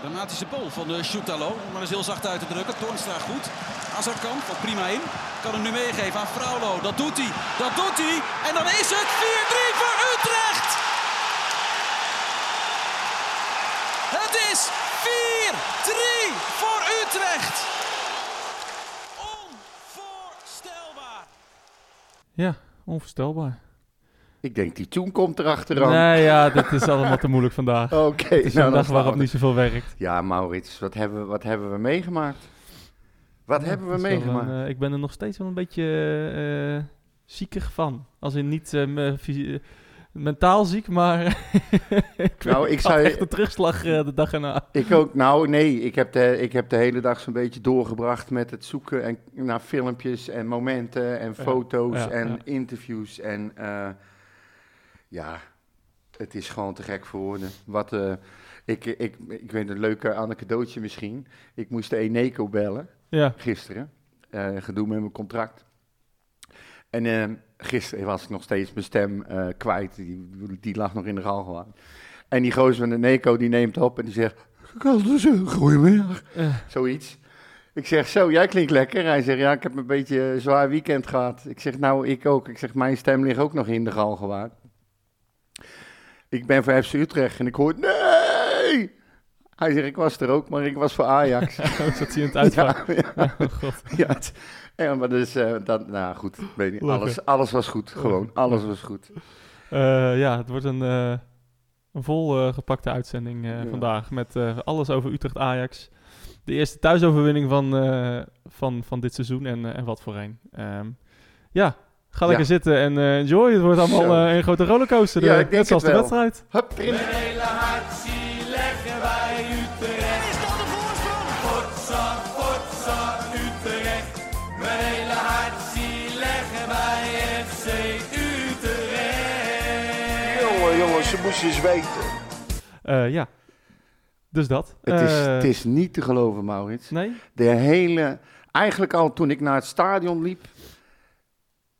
dramatische bol van de Shootalo. Maar is heel zacht uit te drukken. Toornstra goed. Azarkan valt prima in. Kan hem nu meegeven aan Fraulo. Dat doet hij. Dat doet hij. En dan is het 4-3 voor Utrecht. Het is 4-3 voor Utrecht. Onvoorstelbaar. Ja, onvoorstelbaar. Ik denk, die tune komt erachteraan. Nee, ja, dit is allemaal te moeilijk vandaag. Oké, Het is nou, een dag waarop niet zoveel werkt. Ja, Maurits, wat hebben, we- wat hebben we meegemaakt? Wat Ja, hebben we meegemaakt? een, eh, ik ben er nog steeds wel een beetje eh ziekig van. Als in niet eh, mentaal ziek, maar ik, Nou, ik zou- echt een terugslag de dag erna. Ik ook. Nou, nee, ik heb de, ik heb de hele dag zo'n beetje doorgebracht met het zoeken en, naar filmpjes en momenten en foto's ja, en ja. interviews. En ja, het is gewoon te gek voor woorden. Wat, eh, ik, ik, ik weet een leuke anekdootje misschien. Ik moest de Eneco bellen Ja, gisteren. eh, gedoe met mijn contract. En eh, gisteren was ik nog steeds mijn stem kwijt. Die, die lag nog in de galgenwaard. En die gozer van de Neco die neemt op en die zegt... Goedemiddag. Zoiets. Ik zeg, zo, jij klinkt lekker. Hij zegt, ja, ik heb een beetje een zwaar weekend gehad. Ik zeg, nou, ik ook. Ik zeg, mijn stem ligt ook nog in de galgenwaard. Ik ben voor FC Utrecht en ik hoor, nee! Hij zegt, ik was er ook, maar ik was voor Ajax. Zat hij in het uitvak. Ja, ja. Oh, god. Ja, het- ja, maar dus, eh, dat, nou goed, weet niet, alles, alles was goed, gewoon, alles was goed. Eh, ja, het wordt een, eh, een vol gepakte uitzending Ja. vandaag. Met alles over Utrecht-Ajax. De eerste thuisoverwinning van, van, van dit seizoen en, en wat voor een. Ehm, ja, ga lekker Ja. zitten en eh, enjoy. Het wordt allemaal eh, een grote rollercoaster. Ja, eh, ik denk net zoals het de wel. wedstrijd. Hup, erin. leggen wij Utrecht. Is dat de voorsprong? Potsa, potsa, Utrecht. Mijn hele hartje leggen wij FC Utrecht. Jongen, jongens, ze moesten eens weten. Eh, ja, dus dat. Het is, het is niet te geloven, Maurits. Nee? De hele, eigenlijk al toen ik naar het stadion liep,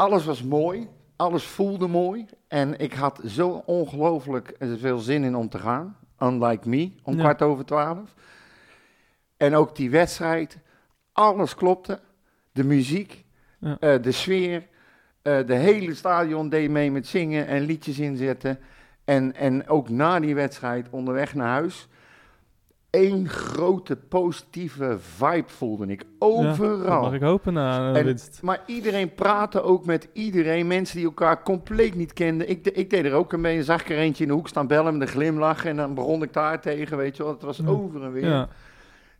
alles was mooi, alles voelde mooi. En ik had zo ongelooflijk veel zin in om te gaan. Unlike me, om Ja. kwart over twaalf. En ook die wedstrijd, alles klopte. De muziek, Ja. eh, de sfeer, eh, de hele stadion deed mee met zingen en liedjes inzetten. En, en ook na die wedstrijd onderweg naar huis. Eén grote positieve vibe voelde ik. Ja, Overal. mag ik hopen na een En- winst. Maar iedereen praatte ook met iedereen. Mensen die elkaar compleet niet kenden. Ik, de- ik deed er ook een beetje. Zag ik er eentje in de hoek staan bellen met een glimlach. En dan begon ik daar tegen, weet je wel. Het was Ja. over en weer. Ja.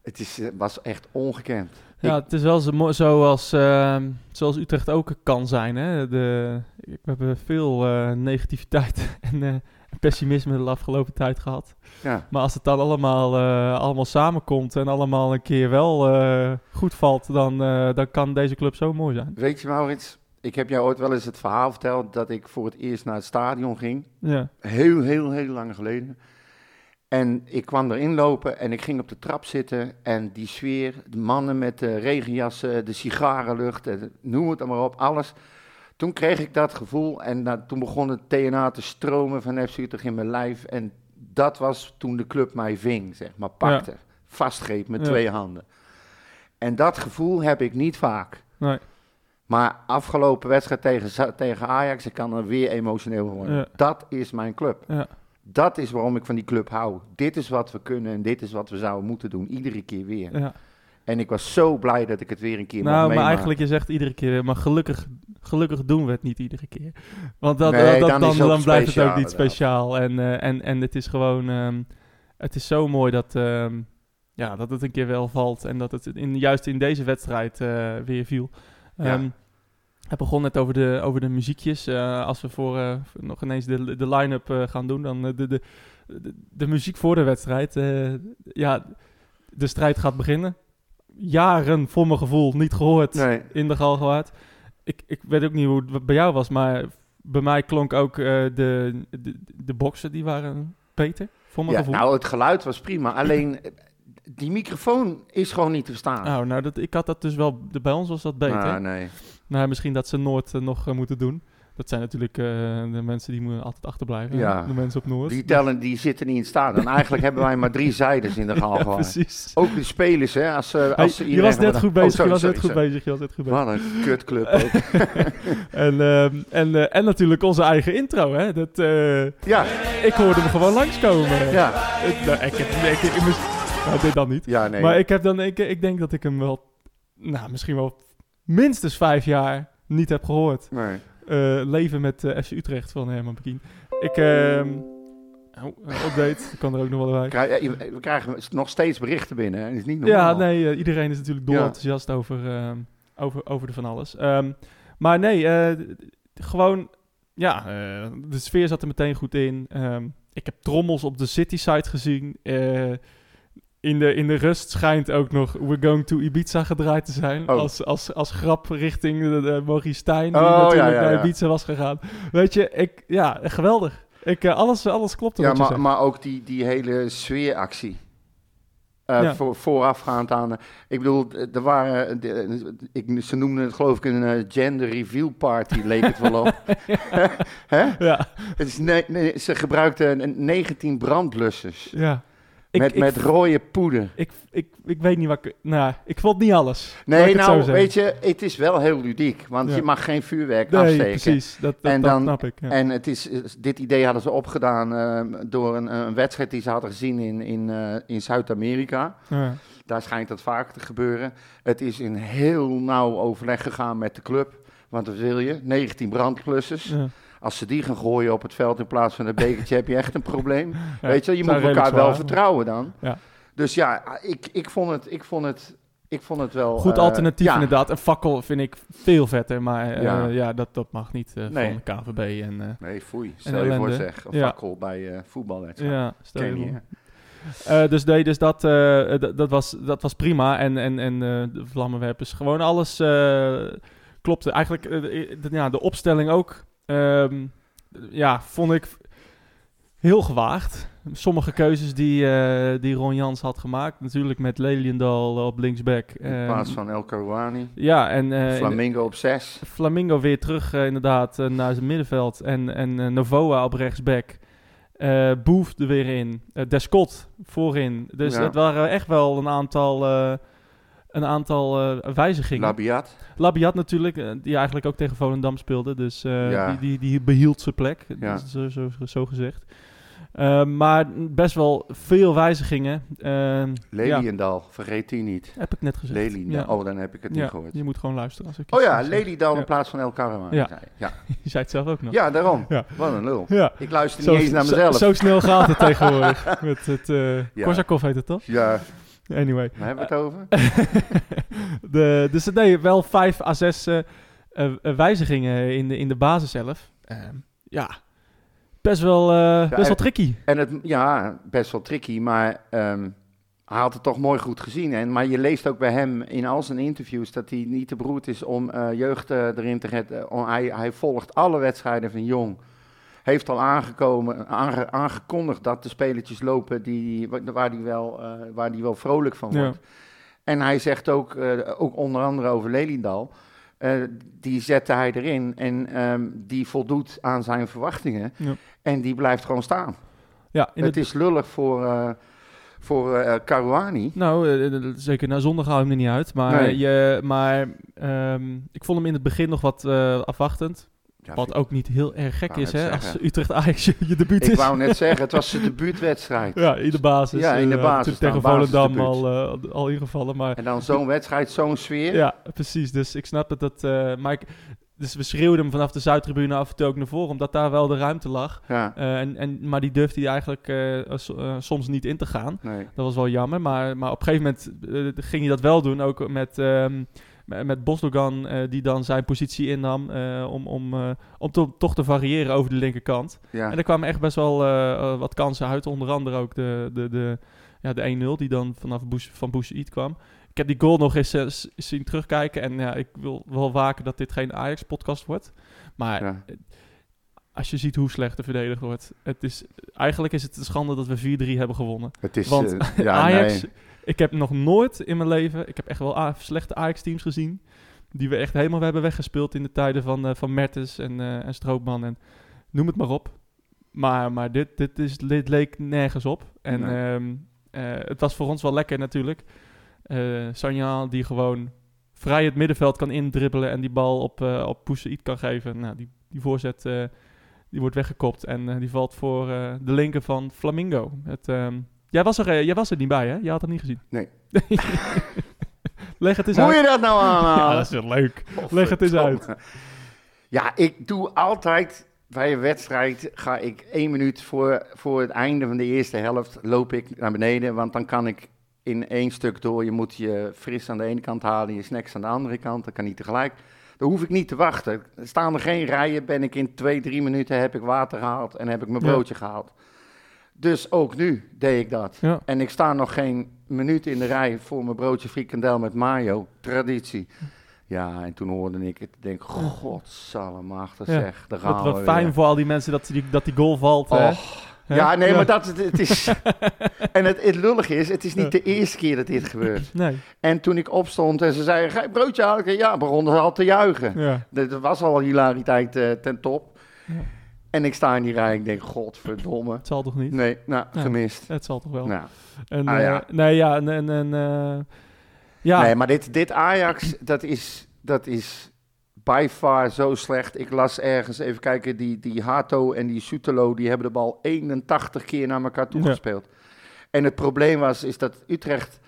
Het is, eh, was echt ongekend. Ja, Ik- het is wel zo zoals, ehm, zoals Utrecht ook kan zijn. Hè? De, we hebben veel eh, negativiteit en eh, pessimisme de afgelopen tijd gehad. ja. Maar als het dan allemaal, eh, allemaal samenkomt en allemaal een keer wel eh, goed valt, dan, eh, dan kan deze club zo mooi zijn. Weet je, Maurits? Ik heb jou ooit wel eens het verhaal verteld dat ik voor het eerst naar het stadion ging. Ja, Heel, heel, heel lang geleden. En ik kwam erin lopen en ik ging op de trap zitten. En die sfeer, de mannen met de regenjassen, de sigarenlucht, noem het maar op, alles. Toen kreeg ik dat gevoel en toen begon het DNA te stromen van FC Utrecht in mijn lijf. En dat was toen de club mij ving, zeg maar, pakte. Vastgreep met Ja. twee handen. En dat gevoel heb ik niet vaak. nee, Maar afgelopen wedstrijd tegen, tegen Ajax, ik kan er weer emotioneel worden. Ja. Dat is mijn club. ja. Dat is waarom ik van die club hou. Dit is wat we kunnen en dit is wat we zouden moeten doen. Iedere keer weer. ja. En ik was zo blij dat ik het weer een keer mocht Nou, maar eigenlijk, je zegt iedere keer, maar gelukkig, gelukkig doen we het niet iedere keer. Want dat, Nee, dat, dan dan, blijft het ook niet speciaal. En, eh, en, en het is gewoon, ehm, het is zo mooi dat, ehm, ja, dat het een keer wel valt. En dat het in, juist in deze wedstrijd eh, weer viel. Ja. Hij begon net over de, over de muziekjes. Eh, als we voor nog ineens de, de line-up gaan doen, dan de, de, de, de muziek voor de wedstrijd. ja, de strijd gaat beginnen. Jaren, voor mijn gevoel, niet gehoord Nee. in de Galgenwaard. Ik, ik weet ook niet hoe het bij jou was, maar bij mij klonk ook eh, de, de, de boksen, die waren beter, voor mijn Ja, gevoel. nou, het geluid was prima. Alleen, eh, die microfoon is gewoon niet te verstaan. Oh, nou, dat, ik had dat dus wel, de, bij ons was dat beter. Ah, nee. Nou, misschien dat ze Noord eh, nog moeten doen. Dat zijn natuurlijk eh, de mensen die moeten altijd achterblijven. Ja. De mensen op Noord. Die tellen, die zitten niet in het stadion. Eigenlijk hebben wij maar drie zijdes in de ja, Galgenwaard. precies. Ook de spelers, hè. Als, Hey, als ze je was net goed Oh, bezig, sorry, je was net goed bezig, je was net goed bezig. Wat een kutclub ook. En, ehm, en, eh, en natuurlijk onze eigen intro, hè. Dat, ja, ik hoorde hem gewoon langskomen. ja, Ik, nou, ik heb ik, ik, nou, dit dan niet. ja, nee. Maar ik heb dan, ik, ik denk dat ik hem wel, nou, misschien wel minstens vijf jaar niet heb gehoord. nee. Eh, leven met eh, FC Utrecht van Herman Bekien. Ik, ehm oh, eh, update, kan er ook nog wel bij. Krij- eh, We krijgen nog steeds berichten binnen. Hè. Is niet normaal. Ja, nee, iedereen is natuurlijk dol Ja. enthousiast over, ehm, over, over de van alles. Ehm, maar nee, gewoon, ja, de sfeer zat er meteen goed in. Ik heb trommels op de City site gezien. In, de, in de rust schijnt ook nog We're Going to Ibiza gedraaid te zijn. Oh. Als, als, als grap richting de, de Maurice Stijn, die Oh, natuurlijk ja, naar. Ibiza was gegaan. Weet je, ik, ja, geweldig. Ik, eh, alles, alles klopt er Ja, maar, maar ook die, die hele sfeeractie. Eh, Ja. voor, voorafgaand aan. eh, ik bedoel, er waren. de- ik, ze noemden het geloof ik een gender reveal party, leek het wel op. Hè? Ja, Het is ne- nee, ze gebruikten een 19 brandblussers. ja. Ik, met, ik, met rode poeder. Ik, ik, ik weet niet wat ik... Nou, ik vond niet alles. Nee, nou, weet je, het is wel heel ludiek. Want Ja. je mag geen vuurwerk Nee, afsteken. precies. Dat, dat, En dat dan- snap ik. Ja. En het is, dit idee hadden ze opgedaan eh, door een, een wedstrijd die ze hadden gezien in, in, eh, in Zuid-Amerika. Ja. Daar schijnt dat vaker te gebeuren. Het is in heel nauw overleg gegaan met de club. Want wat wil je? 19 brandklussers. Als ze die gaan gooien op het veld in plaats van een bekertje, heb je echt een probleem. Ja, Weet je, je moet elkaar wel vertrouwen dan. Ja. Dus ja, ik, ik, vond het, ik, vond het, ik vond het wel... Goed eh, alternatief ja. inderdaad. Een fakkel vind ik veel vetter. Maar eh, Ja. ja, dat, dat mag niet eh, Nee. van de KVB. En, Nee, foei. Stel je voor zeg, een fakkel bij voetbalwedstrijd. ja, stel je dus nee, dus dat, dat, was, dat was prima. En, en, en de vlammenwerpers, gewoon alles klopte. Eigenlijk, de- ja, de opstelling ook, ehm, ja, vond ik heel gewaagd. Sommige keuzes die, eh, die Ron Jans had gemaakt. Natuurlijk met Leliendal op linksback. In plaats van El Karouani. Ja, en eh, Flamingo op 6. Flamingo weer terug eh, inderdaad naar zijn middenveld. En, en Novoa op rechtsback. Boef er weer in. Descott voorin. Dus Ja. het waren echt wel een aantal, een aantal eh, wijzigingen. Labiat. Labiat natuurlijk, eh, die eigenlijk ook tegen Volendam speelde. Dus eh, Ja. die, die, die behield zijn plek, Ja. dus zo, zo, zo gezegd. Maar best wel veel wijzigingen. Eh, ja, Leliendal, vergeet die niet. heb ik net gezegd. Leliendal. Oh, dan heb ik het niet gehoord. je moet gewoon luisteren. Als ik Oh ja. Leliendal in plaats van El Karouani. Ja. Ja. Je zei het zelf ook nog. ja, daarom. Ja. Wat een lul. Ja. Ik luister Zo, niet eens naar mezelf. Zo, snel gaat het tegenwoordig. Met het, Ja. Korsakov heet het toch? Ja, Anyway. waar hebben we het over? de, dus deed wel vijf à zes eh, eh, eh, wijzigingen in de, in de basis zelf. Ehm, ja, best wel, best wel tricky. En het, ja, best wel tricky, maar ehm, hij had het toch mooi goed gezien. En, maar je leest ook bij hem in al zijn interviews dat hij niet te beroerd is om jeugd erin te redden. Om- hij, hij volgt alle wedstrijden van Jong. Heeft al aangekomen, aange- aangekondigd dat de spelertjes lopen die, wa- waar hij wel, eh, waar die wel vrolijk van Ja. wordt. En hij zegt ook, eh, ook onder andere over Lelydal. eh, die zette hij erin en ehm, die voldoet aan zijn verwachtingen. Ja. En die blijft gewoon staan. Ja, in het het, is lullig voor, voor eh Caruani. nou, zeker na zondag hou ik hem er niet uit. Maar, Nee. je, maar ehm, ik vond hem in het begin nog wat afwachtend. Ja, wat ook niet heel erg gek is, hè? Als. Utrecht Ajax je, debuut ik is. wou net zeggen, het was zijn debuutwedstrijd. Ja, in de basis. Ja, in de eh, basis Tegen dan, Volendam al, eh, al ingevallen. Maar En dan zo'n wedstrijd, zo'n sfeer. Ja, precies. Dus ik snap het. Dat, eh, maar ik, dus we schreeuwden hem vanaf de Zuidtribune af en toe ook naar voren, omdat daar wel de ruimte lag. Ja, Eh, en, en, maar die durfde hij eigenlijk eh, so- eh, soms niet in te gaan. nee. Dat was wel jammer. Maar, maar op een gegeven moment eh, ging hij dat wel doen. Ook met, ehm, met, Bosdogan, eh, die dan zijn positie innam. eh, om om, eh, om to- toch te variëren over de linkerkant. Ja. En er kwamen echt best wel wat kansen uit. Onder andere ook de, de, de, ja, de 1-0 die dan vanaf Bush, van Boussaïd kwam. Ik heb die goal nog eens zien terugkijken. En ja, ik wil wel waken dat dit geen Ajax-podcast wordt. Maar Ja. als je ziet hoe slecht er verdedigd wordt. Het is, eigenlijk is het een schande dat we 4-3 hebben gewonnen. Het is, Want ja, Ajax, nee. Ik heb nog nooit in mijn leven... Ik heb echt wel slechte Ajax-teams gezien. die we echt helemaal hebben weggespeeld in de tijden van, eh, van Mertens en, eh, en Stroopman en noem het maar op. Maar, maar dit, dit, is, dit leek nergens op. En Nee. ehm, eh, het was voor ons wel lekker natuurlijk. Sanja die gewoon vrij het middenveld kan indribbelen en die bal op, eh op Poussaïd kan geven. Nou, die, die voorzet die wordt weggekopt en die valt voor de linker van Flamingo. Het, ehm, jij, was er, eh, jij was er niet bij, hè? Je had het niet gezien. Nee. Leg het eens Moet uit. je dat nou aanhalen? Ja, dat is wel leuk. Leg het eens uit. Ja, ik doe altijd bij een wedstrijd, ga ik één minuut voor, voor het einde van de eerste helft, loop ik naar beneden, want dan kan ik in één stuk door. Je moet je fris aan de ene kant halen, je snacks aan de andere kant, dat kan niet tegelijk. Dan hoef ik niet te wachten. Er staan er geen rijen, ben ik in twee, drie minuten heb ik water gehaald en heb ik mijn Ja. broodje gehaald. Dus ook nu deed ik dat. Ja. En ik sta nog geen minuut in de rij voor mijn broodje frikandel met mayo. Traditie. Ja, en toen hoorde ik het. Ik denk, godsallemachtig Ja. zeg. Daar gaan Wat, we fijn weer. voor al die mensen dat die, dat die goal valt. Ja, nee, maar dat het is... en het, het lullige is, het is niet de eerste keer dat dit gebeurt. Nee, En toen ik opstond en ze zeiden, ga je broodje halen? Ja, begonnen ze al te juichen. ja. Er was al hilariteit eh, ten top. Ja. En ik sta in die rij en ik denk, godverdomme. Het zal toch niet? Nee, nou, Ja. gemist. Het zal toch wel. Nou. En, Ah, eh, ja. Nee, ja, en... en, en, eh, ja, Nee, maar dit, dit Ajax, dat is, dat is by far zo slecht. Ik las ergens, even kijken, die, die Hato en die Sutelo, die hebben de bal 81 keer naar elkaar toe Ja. gespeeld. En het probleem was, is dat Utrecht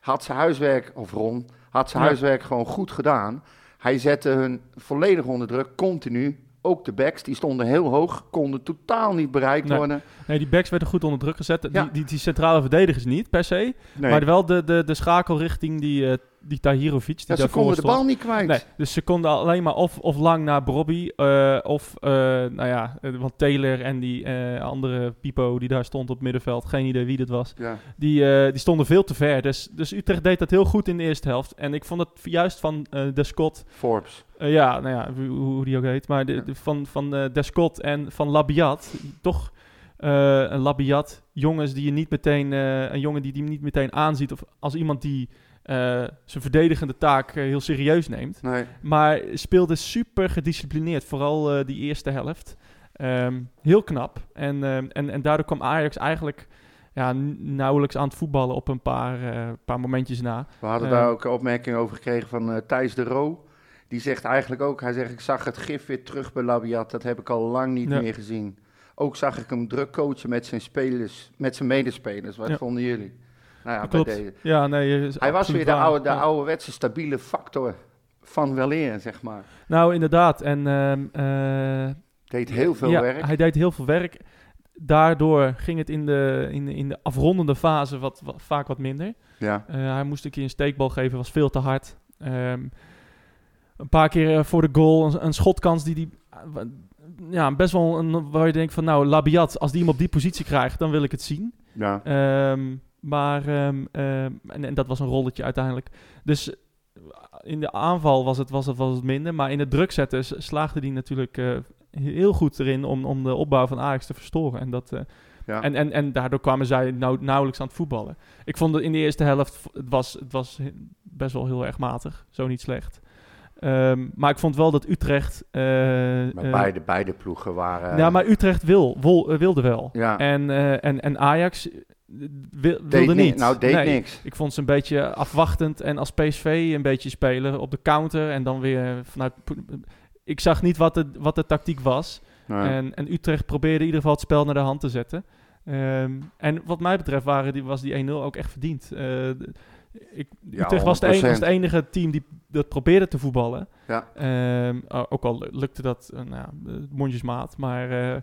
had zijn huiswerk, of Ron, had zijn Ja. huiswerk gewoon goed gedaan. Hij zette hun volledig onder druk, continu. Ook de backs, die stonden heel hoog, konden totaal niet bereikt Nee. worden. nee, die backs werden goed onder druk gezet. Ja. Die, die, die centrale verdedigers niet, per se. Nee, Maar wel de, de, de schakel richting die, eh die Tahirovic, die ja, ze konden de bal niet kwijt. Nee, dus ze konden alleen maar of, of lang naar Brobby, eh, of, eh, nou ja, eh, want Taylor en die andere Pipo die daar stond op middenveld, geen idee wie dat was, Ja. die, die stonden veel te ver. Dus, dus Utrecht deed dat heel goed in de eerste helft. En ik vond het juist van eh de Scott, Forbes. ja, nou ja, hoe, hoe die ook heet, maar de, van, van eh de Scott en van Labiat, toch een Labiat, jongens die je niet meteen, een jongen die die niet meteen aanziet, of als iemand die eh, zijn verdedigende taak eh, heel serieus neemt. Nee. Maar speelde super gedisciplineerd, vooral eh, die eerste helft. Ehm, heel knap. En, ehm, en, en daardoor kwam Ajax eigenlijk ja, nauwelijks aan het voetballen op een paar, paar momentjes na. We hadden daar ook een opmerking over gekregen van Thijs de Roo. Die zegt eigenlijk ook, hij zegt, ik zag het gif weer terug bij Labiat. Dat heb ik al lang niet Ja. meer gezien. Ook zag ik hem druk coachen met zijn spelers, met zijn medespelers. Wat Ja. vonden jullie? Nou ja, klopt. deze. Ja, nee, Hij was weer de, oude, de Ja. ouderwetse stabiele factor van weleer, zeg maar. Nou, inderdaad. En ehm, eh, Deed heel veel ja, werk. hij deed heel veel werk. Daardoor ging het in de, in de, in de afrondende fase wat, wat, vaak wat minder. Ja, Eh, hij moest een keer een steekbal geven, was veel te hard. Ehm, een paar keer eh, voor de goal, een, een schotkans die die... ja, best wel een, waar je denkt van, nou, Labiat, als die hem op die positie krijgt, dan wil ik het zien. ja. Ehm, maar, ehm, ehm, en, en dat was een rolletje uiteindelijk. Dus eh, in de aanval was het, was het, was het minder, maar in het druk zetten slaagde hij natuurlijk eh, heel goed erin om, om de opbouw van Ajax te verstoren. En, dat, eh, ja. en, en, en daardoor kwamen zij nou, nauwelijks aan het voetballen. Ik vond het in de eerste helft, het was, het was best wel heel erg matig, zo niet slecht. Ehm, maar ik vond wel dat Utrecht... maar beide, beide ploegen waren... ja, maar Utrecht wil, wil, wilde wel. Ja. En, en, en Ajax wil, wilde ni- niet. Nou, deed Nee. niks. Ik vond ze een beetje afwachtend en als PSV een beetje spelen op de counter en dan weer vanuit... Ik zag niet wat de, wat de tactiek was. Nee. En, en Utrecht probeerde in ieder geval het spel naar de hand te zetten. Ehm, en wat mij betreft waren die, was die 1-0 ook echt verdiend. Eh, ik, Ja, Utrecht was, de een- 100%. was het enige team die dat probeerde te voetballen. Ja. Ehm, ook al lukte dat uh, nou, eh, mondjesmaat. Maar, eh,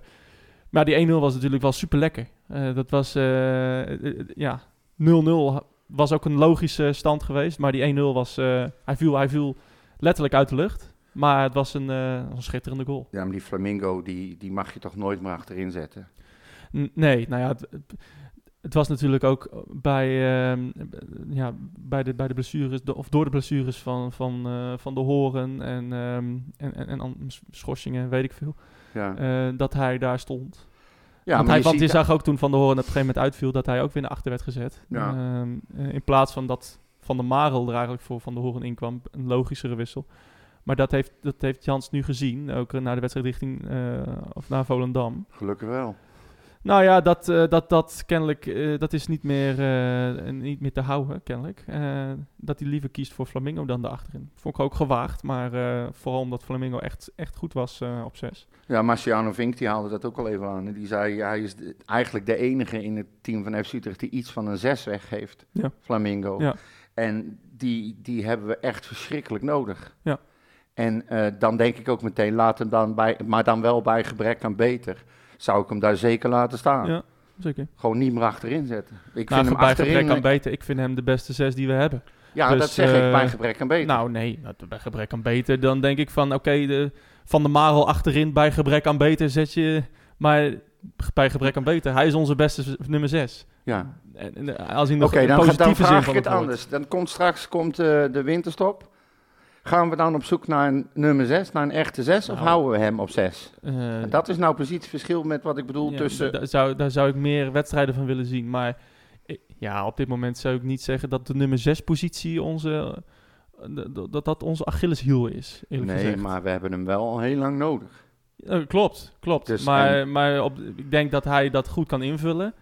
maar die 1-0 was natuurlijk wel super lekker. dat was, eh, eh, ja, 0-0 was ook een logische stand geweest. Maar die 1-0 was, eh, hij, viel, hij viel letterlijk uit de lucht. Maar het was een, eh, een schitterende goal. Ja, maar die Flamingo, die, die mag je toch nooit meer achterin zetten? N- Nee, nou ja, het, het- was natuurlijk ook bij, ehm, ja, bij, de, bij de blessures, de- of door de blessures van, van, eh, van de Horen en, ehm, en, en, en schorsingen, weet ik veel, Ja, eh, dat hij daar stond. ja want hij, je want je zag ook toen Van de Horen op een gegeven moment uitviel, dat hij ook weer naar achter werd gezet. Ja. Ehm, eh, in plaats van dat Van de Marel er eigenlijk voor Van de Horen inkwam. Een logischere wissel. Maar dat heeft, dat heeft Jans nu gezien. Ook naar de wedstrijd richting, eh, of naar Volendam. Gelukkig wel. Nou ja, dat, dat, dat kennelijk, dat is niet meer, niet meer te houden, kennelijk. Dat hij liever kiest voor Flamingo dan de achterin. Vond ik ook gewaagd, maar vooral omdat Flamingo echt, echt goed was op zes. Ja, Marciano Vink die haalde dat ook al even aan. Die zei, hij is de- eigenlijk de enige in het team van FC Utrecht die iets van een 6 weggeeft. Ja. Flamingo. Ja. En die, die hebben we echt verschrikkelijk nodig. Ja. En eh, dan denk ik ook meteen, laat hem dan bij, maar dan wel bij gebrek aan beter. Zou ik hem daar zeker laten staan. Ja, zeker. Gewoon niet meer achterin zetten. Ik Nou, vind hem bij achterin... gebrek aan beter, ik vind hem de beste zes die we hebben. Ja, dus, dat zeg eh, ik, bij gebrek aan beter. Nou nee, bij gebrek aan beter, dan denk ik van oké, de Van de Marel achterin bij gebrek aan beter zet je... Maar bij gebrek aan beter, hij is onze beste nummer zes. ja. En, en, als in de Oké, ge- dan, dan vraag ik het woord. anders. Dan komt straks komt, eh, de winterstop. Gaan we dan op zoek naar een nummer 6, naar een echte 6, of Nou. houden we hem op 6? Eh, Dat is nou precies het verschil met wat ik bedoel Ja, tussen... da- zou, daar zou ik meer wedstrijden van willen zien. Maar ja, op dit moment zou ik niet zeggen dat de nummer 6 positie onze, eh, dat dat onze Achilleshiel is. Nee, gezegd. maar we hebben hem wel al heel lang nodig. Eh, klopt, klopt. Dus maar en- maar op, ik denk dat hij dat goed kan invullen.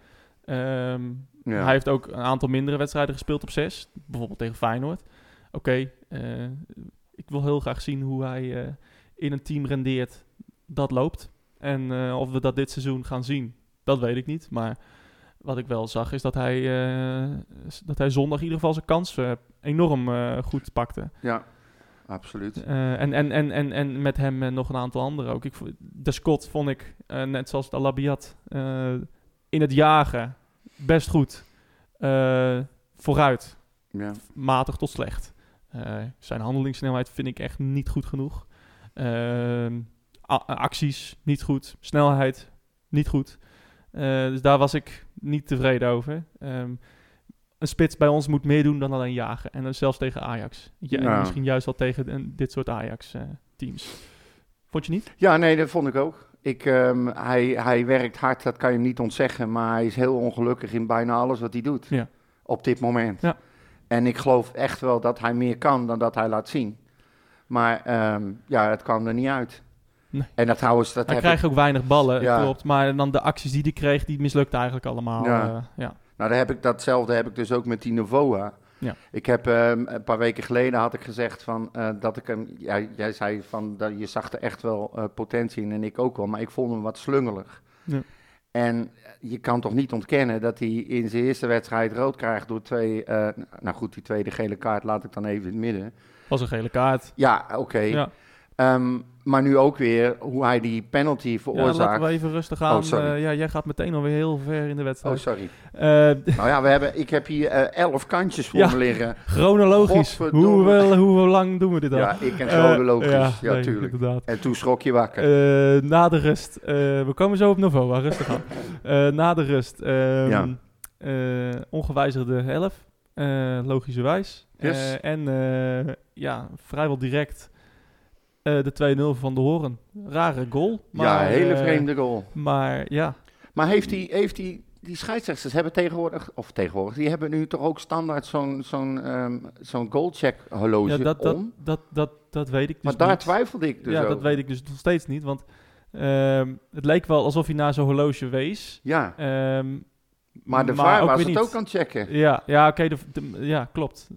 Ehm, Ja. Hij heeft ook een aantal mindere wedstrijden gespeeld op 6. Bijvoorbeeld tegen Feyenoord. Oké, eh, ik wil heel graag zien hoe hij in een team rendeert dat loopt. En of we dat dit seizoen gaan zien, dat weet ik niet. Maar wat ik wel zag is dat hij, eh, dat hij zondag in ieder geval zijn kans eh, enorm eh, goed pakte. ja, absoluut. En, en, en, en, en met hem en nog een aantal anderen ook. Ik, de Scott vond ik, net zoals de Alabiat, eh, in het jagen best goed. Vooruit, Ja. matig tot slecht. Zijn handelingssnelheid vind ik echt niet goed genoeg. Acties niet goed. Snelheid niet goed. Dus daar was ik niet tevreden over. Ehm, een spits bij ons moet meer doen dan alleen jagen. En dan zelfs tegen Ajax. Ja, Ja. misschien juist wel tegen een- dit soort Ajax-teams. Vond je niet? ja, nee, dat vond ik ook. Ik, ehm, hij, hij werkt hard, dat kan je hem niet ontzeggen. Maar hij is heel ongelukkig in bijna alles wat hij doet. Ja. Op dit moment. Ja. En ik geloof echt wel dat hij meer kan dan dat hij laat zien. Maar ehm, ja, het kwam er niet uit. Nee. En dat trouwens, dat Hij krijgt ook weinig ballen, Ja. klopt. Maar dan de acties die hij kreeg, die mislukten eigenlijk allemaal. Ja. Ja. ja. Nou, daar heb ik, datzelfde heb ik dus ook met die Novoa. Ja. Ik heb ehm, een paar weken geleden had ik gezegd van eh, dat ik hem. Ja, jij zei van dat je zag er echt wel eh, potentie in en ik ook wel, maar ik vond hem wat slungelig. Ja. En je kan toch niet ontkennen dat hij in zijn eerste wedstrijd rood krijgt door twee. eh, nou goed, die tweede gele kaart laat ik dan even in het midden. Was een gele kaart. Ja, oké. Ja. Ehm, maar nu ook weer hoe hij die penalty Ja, veroorzaakt. laten we even rustig aan. Oh, sorry. Eh, ja, jij gaat meteen alweer heel ver in de Oh, wedstrijd. sorry. Eh, nou ja, we hebben, ik heb hier eh, elf kantjes voor Ja. me liggen. chronologisch. Hoe, wel, hoe lang doen we dit al? Ja, ik en chronologisch. ja, nee, tuurlijk. inderdaad. En toen schrok je wakker. Na de rust. we komen zo op Novoa, rustig aan. Na de rust. ehm, Ja. ongewijzigde 11. eh logischerwijs. Yes. En ja, vrijwel direct eh, de 2-0 van de Horen. Rare goal. Maar, ja, hele eh, vreemde goal. maar ja, Maar heeft die, heeft die, die scheidsrechters hebben tegenwoordig, of tegenwoordig, die hebben nu toch ook standaard zo'n zo'n ehm, zo'n goalcheck horloge ja dat, om? dat, dat, dat weet ik dus maar daar niet. twijfelde ik dus ja, dat weet ik dus nog steeds niet. Want ehm, het leek wel alsof hij naar zo'n horloge wees. Ja, Ehm, maar de maar VAR was het niet. ook aan het checken. Ja, ja oké, de- ja, klopt.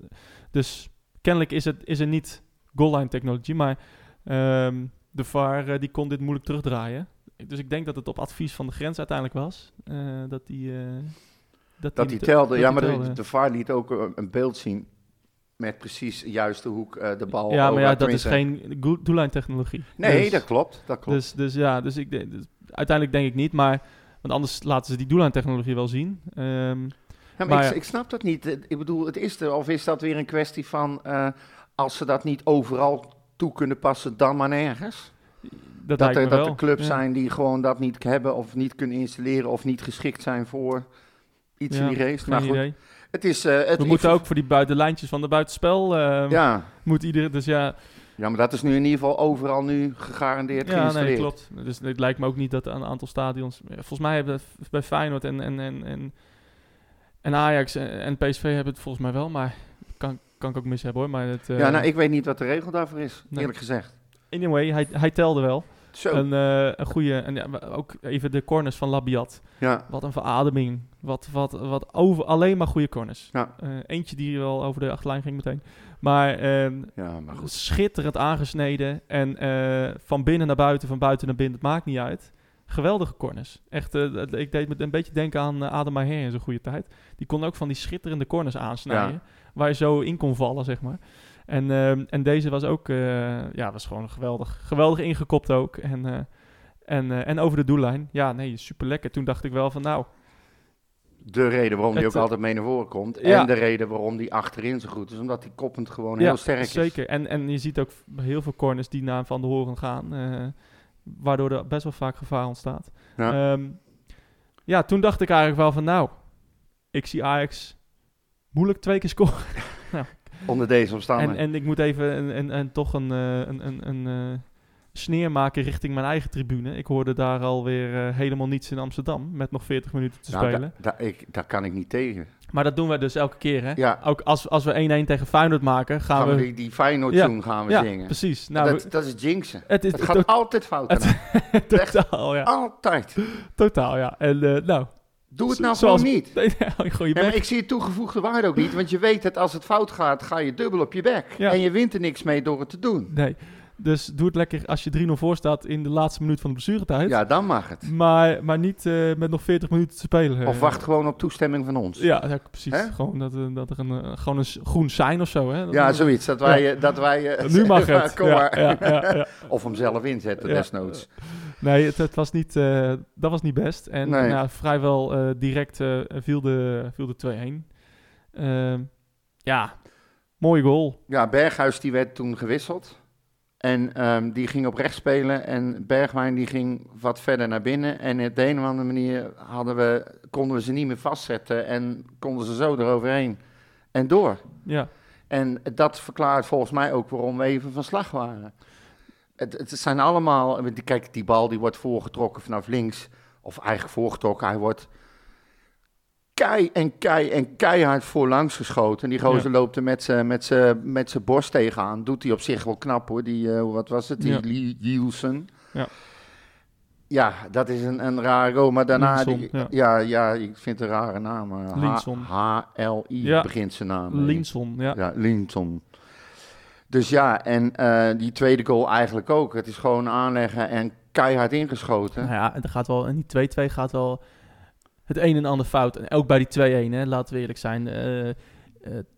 Dus kennelijk is, het, is er niet goal line technology, maar ehm, de VAR eh, die kon dit moeilijk terugdraaien. Dus ik denk dat het op advies van de grens uiteindelijk was. eh, dat die, eh, Dat hij niet- telde. dat ja, die maar de, telde. de VAR liet ook een, beeld zien met precies de juiste hoek de bal Ja, maar ja, dat is geen goal line technologie. Nee, Dus- dat klopt. Dat klopt. Dus, dus ja, dus ik, dus uiteindelijk denk ik niet, maar want anders laten ze die doelline technologie wel zien. Ehm, Ja, maar Maar ik, ja. ik snap dat niet. Ik bedoel, het is er. Of is dat weer een kwestie van... als ze dat niet overal toe kunnen passen, dan maar nergens? dat Dat, er, dat er clubs Ja. zijn die gewoon dat niet hebben... of niet kunnen installeren of niet geschikt zijn voor iets Ja, in die race. Maar goed, idee. het is... eh, het, We moeten ook voor die buitenlijntjes van de buitenspel, eh Ja. moet iedereen, dus ja, ja, maar dat is nu in ieder geval overal nu gegarandeerd ja nee, klopt. Dus het lijkt me ook niet dat een aantal stadions, volgens mij hebben bij Feyenoord en, en, en, en, en Ajax en, en PSV hebben het volgens mij wel, maar kan, kan ik ook mis hebben hoor. Maar het, eh, ja, nou, ik weet niet wat de regel daarvoor is, Nee. eerlijk gezegd. Anyway, hij, hij telde wel. Zo, Een, eh, een goede, en ja, ook even de corners van Labiat. ja. Wat een verademing. Wat, wat, wat over, alleen maar goede corners. Ja. Eh, eentje die wel over de achterlijn ging meteen. Maar ehm, ja, maar goed. schitterend aangesneden. En eh, van binnen naar buiten, van buiten naar binnen, het maakt niet uit. Geweldige corners. Echt, eh, ik deed me een beetje denken aan uh, Adem Maher in zijn goede tijd. Die kon ook van die schitterende corners aansnijden. Waar je zo in kon vallen, zeg maar. En, ehm, en deze was ook, eh, ja, was gewoon geweldig. Geweldig ingekopt ook. En, eh, en, eh, en over de doellijn. Ja, nee, super lekker. Toen dacht ik wel van, nou, De reden waarom hij Het, ook altijd mee naar voren komt. ja. En de reden waarom hij achterin zo goed is. Omdat hij koppend gewoon ja, heel sterk is. zeker. En, en je ziet ook heel veel corners die naar Van de Horen gaan. waardoor er best wel vaak gevaar ontstaat. Ja. Ehm, ja, toen dacht ik eigenlijk wel van, nou, ik zie Ajax moeilijk twee keer scoren. Onder deze En, omstandigheden. en ik moet even een, een, een, toch een, eh, een, een, een eh, sneer maken richting mijn eigen tribune. Ik hoorde daar alweer eh, helemaal niets in Amsterdam met nog 40 minuten te Nou, spelen. da- da- ik, daar kan ik niet tegen. Maar dat doen wij dus elke keer, hè? Ja. Ook als, als we 1-1 tegen Feyenoord maken, gaan, Gaan we we... die, die Feyenoord Ja. gaan we ja, zingen. precies. Nou, dat, we- dat is jinxen. het is Het gaat altijd fout. het- totaal, ja. Altijd. Totaal, ja. En eh, nou... Doe het nou zoals- gewoon niet. Nee, Ja, ik zie het toegevoegde waarde ook niet. Want je weet dat als het fout gaat, ga je dubbel op je bek. Ja. En je wint er niks mee door het te doen. Nee. Dus doe het lekker als je 3-0 voor staat in de laatste minuut van de blessuretijd. Ja, dan mag het. Maar, maar niet eh, met nog 40 minuten te spelen. Of Eh, wacht gewoon op toestemming van ons. Ja, ja precies. Gewoon dat, eh, dat er een, gewoon een groen sein of zo. Hè? Dat- Ja, zoiets. Dat wij, dat wij Nu mag het. Kom Ja, maar. ja, ja, ja. Of hem zelf inzetten, Ja. desnoods. Nee, het, het was niet, eh, dat was niet best. En Nee. nou, vrijwel eh, direct eh, viel de, viel de 2-1. Ehm, ja, mooie goal. Ja, Berghuis die werd toen gewisseld. En ehm, die ging op rechts spelen. En Bergwijn die ging wat verder naar binnen. En op de een of andere manier hadden we, konden we ze niet meer vastzetten. En konden ze zo eroverheen. En door. Ja, En dat verklaart volgens mij ook waarom we even van slag waren. Het, het zijn allemaal... Kijk, die bal die wordt voorgetrokken vanaf links. Of eigenlijk voorgetrokken. Hij wordt kei en kei en keihard voorlangs geschoten. En die gozer loopt er met zijn met met z'n borst tegenaan. Doet hij op zich wel knap hoor. Die, eh, wat was het? Die Ja. Lie- Lielsen. Ja. Ja, dat is een, een rare goal. Maar daarna... Die- ja. ja. Ja, ik vind het een rare naam. eh. H-L-I Ja. begint zijn naam. Linson, ja. Ja, Linton. Dus ja, en eh, die tweede goal eigenlijk ook. Het is gewoon aanleggen en keihard ingeschoten. Nou ja, en er gaat wel, in die 2-2 gaat wel het een en ander fout. En ook bij die 2-1, hè, laten we eerlijk zijn. eh, eh,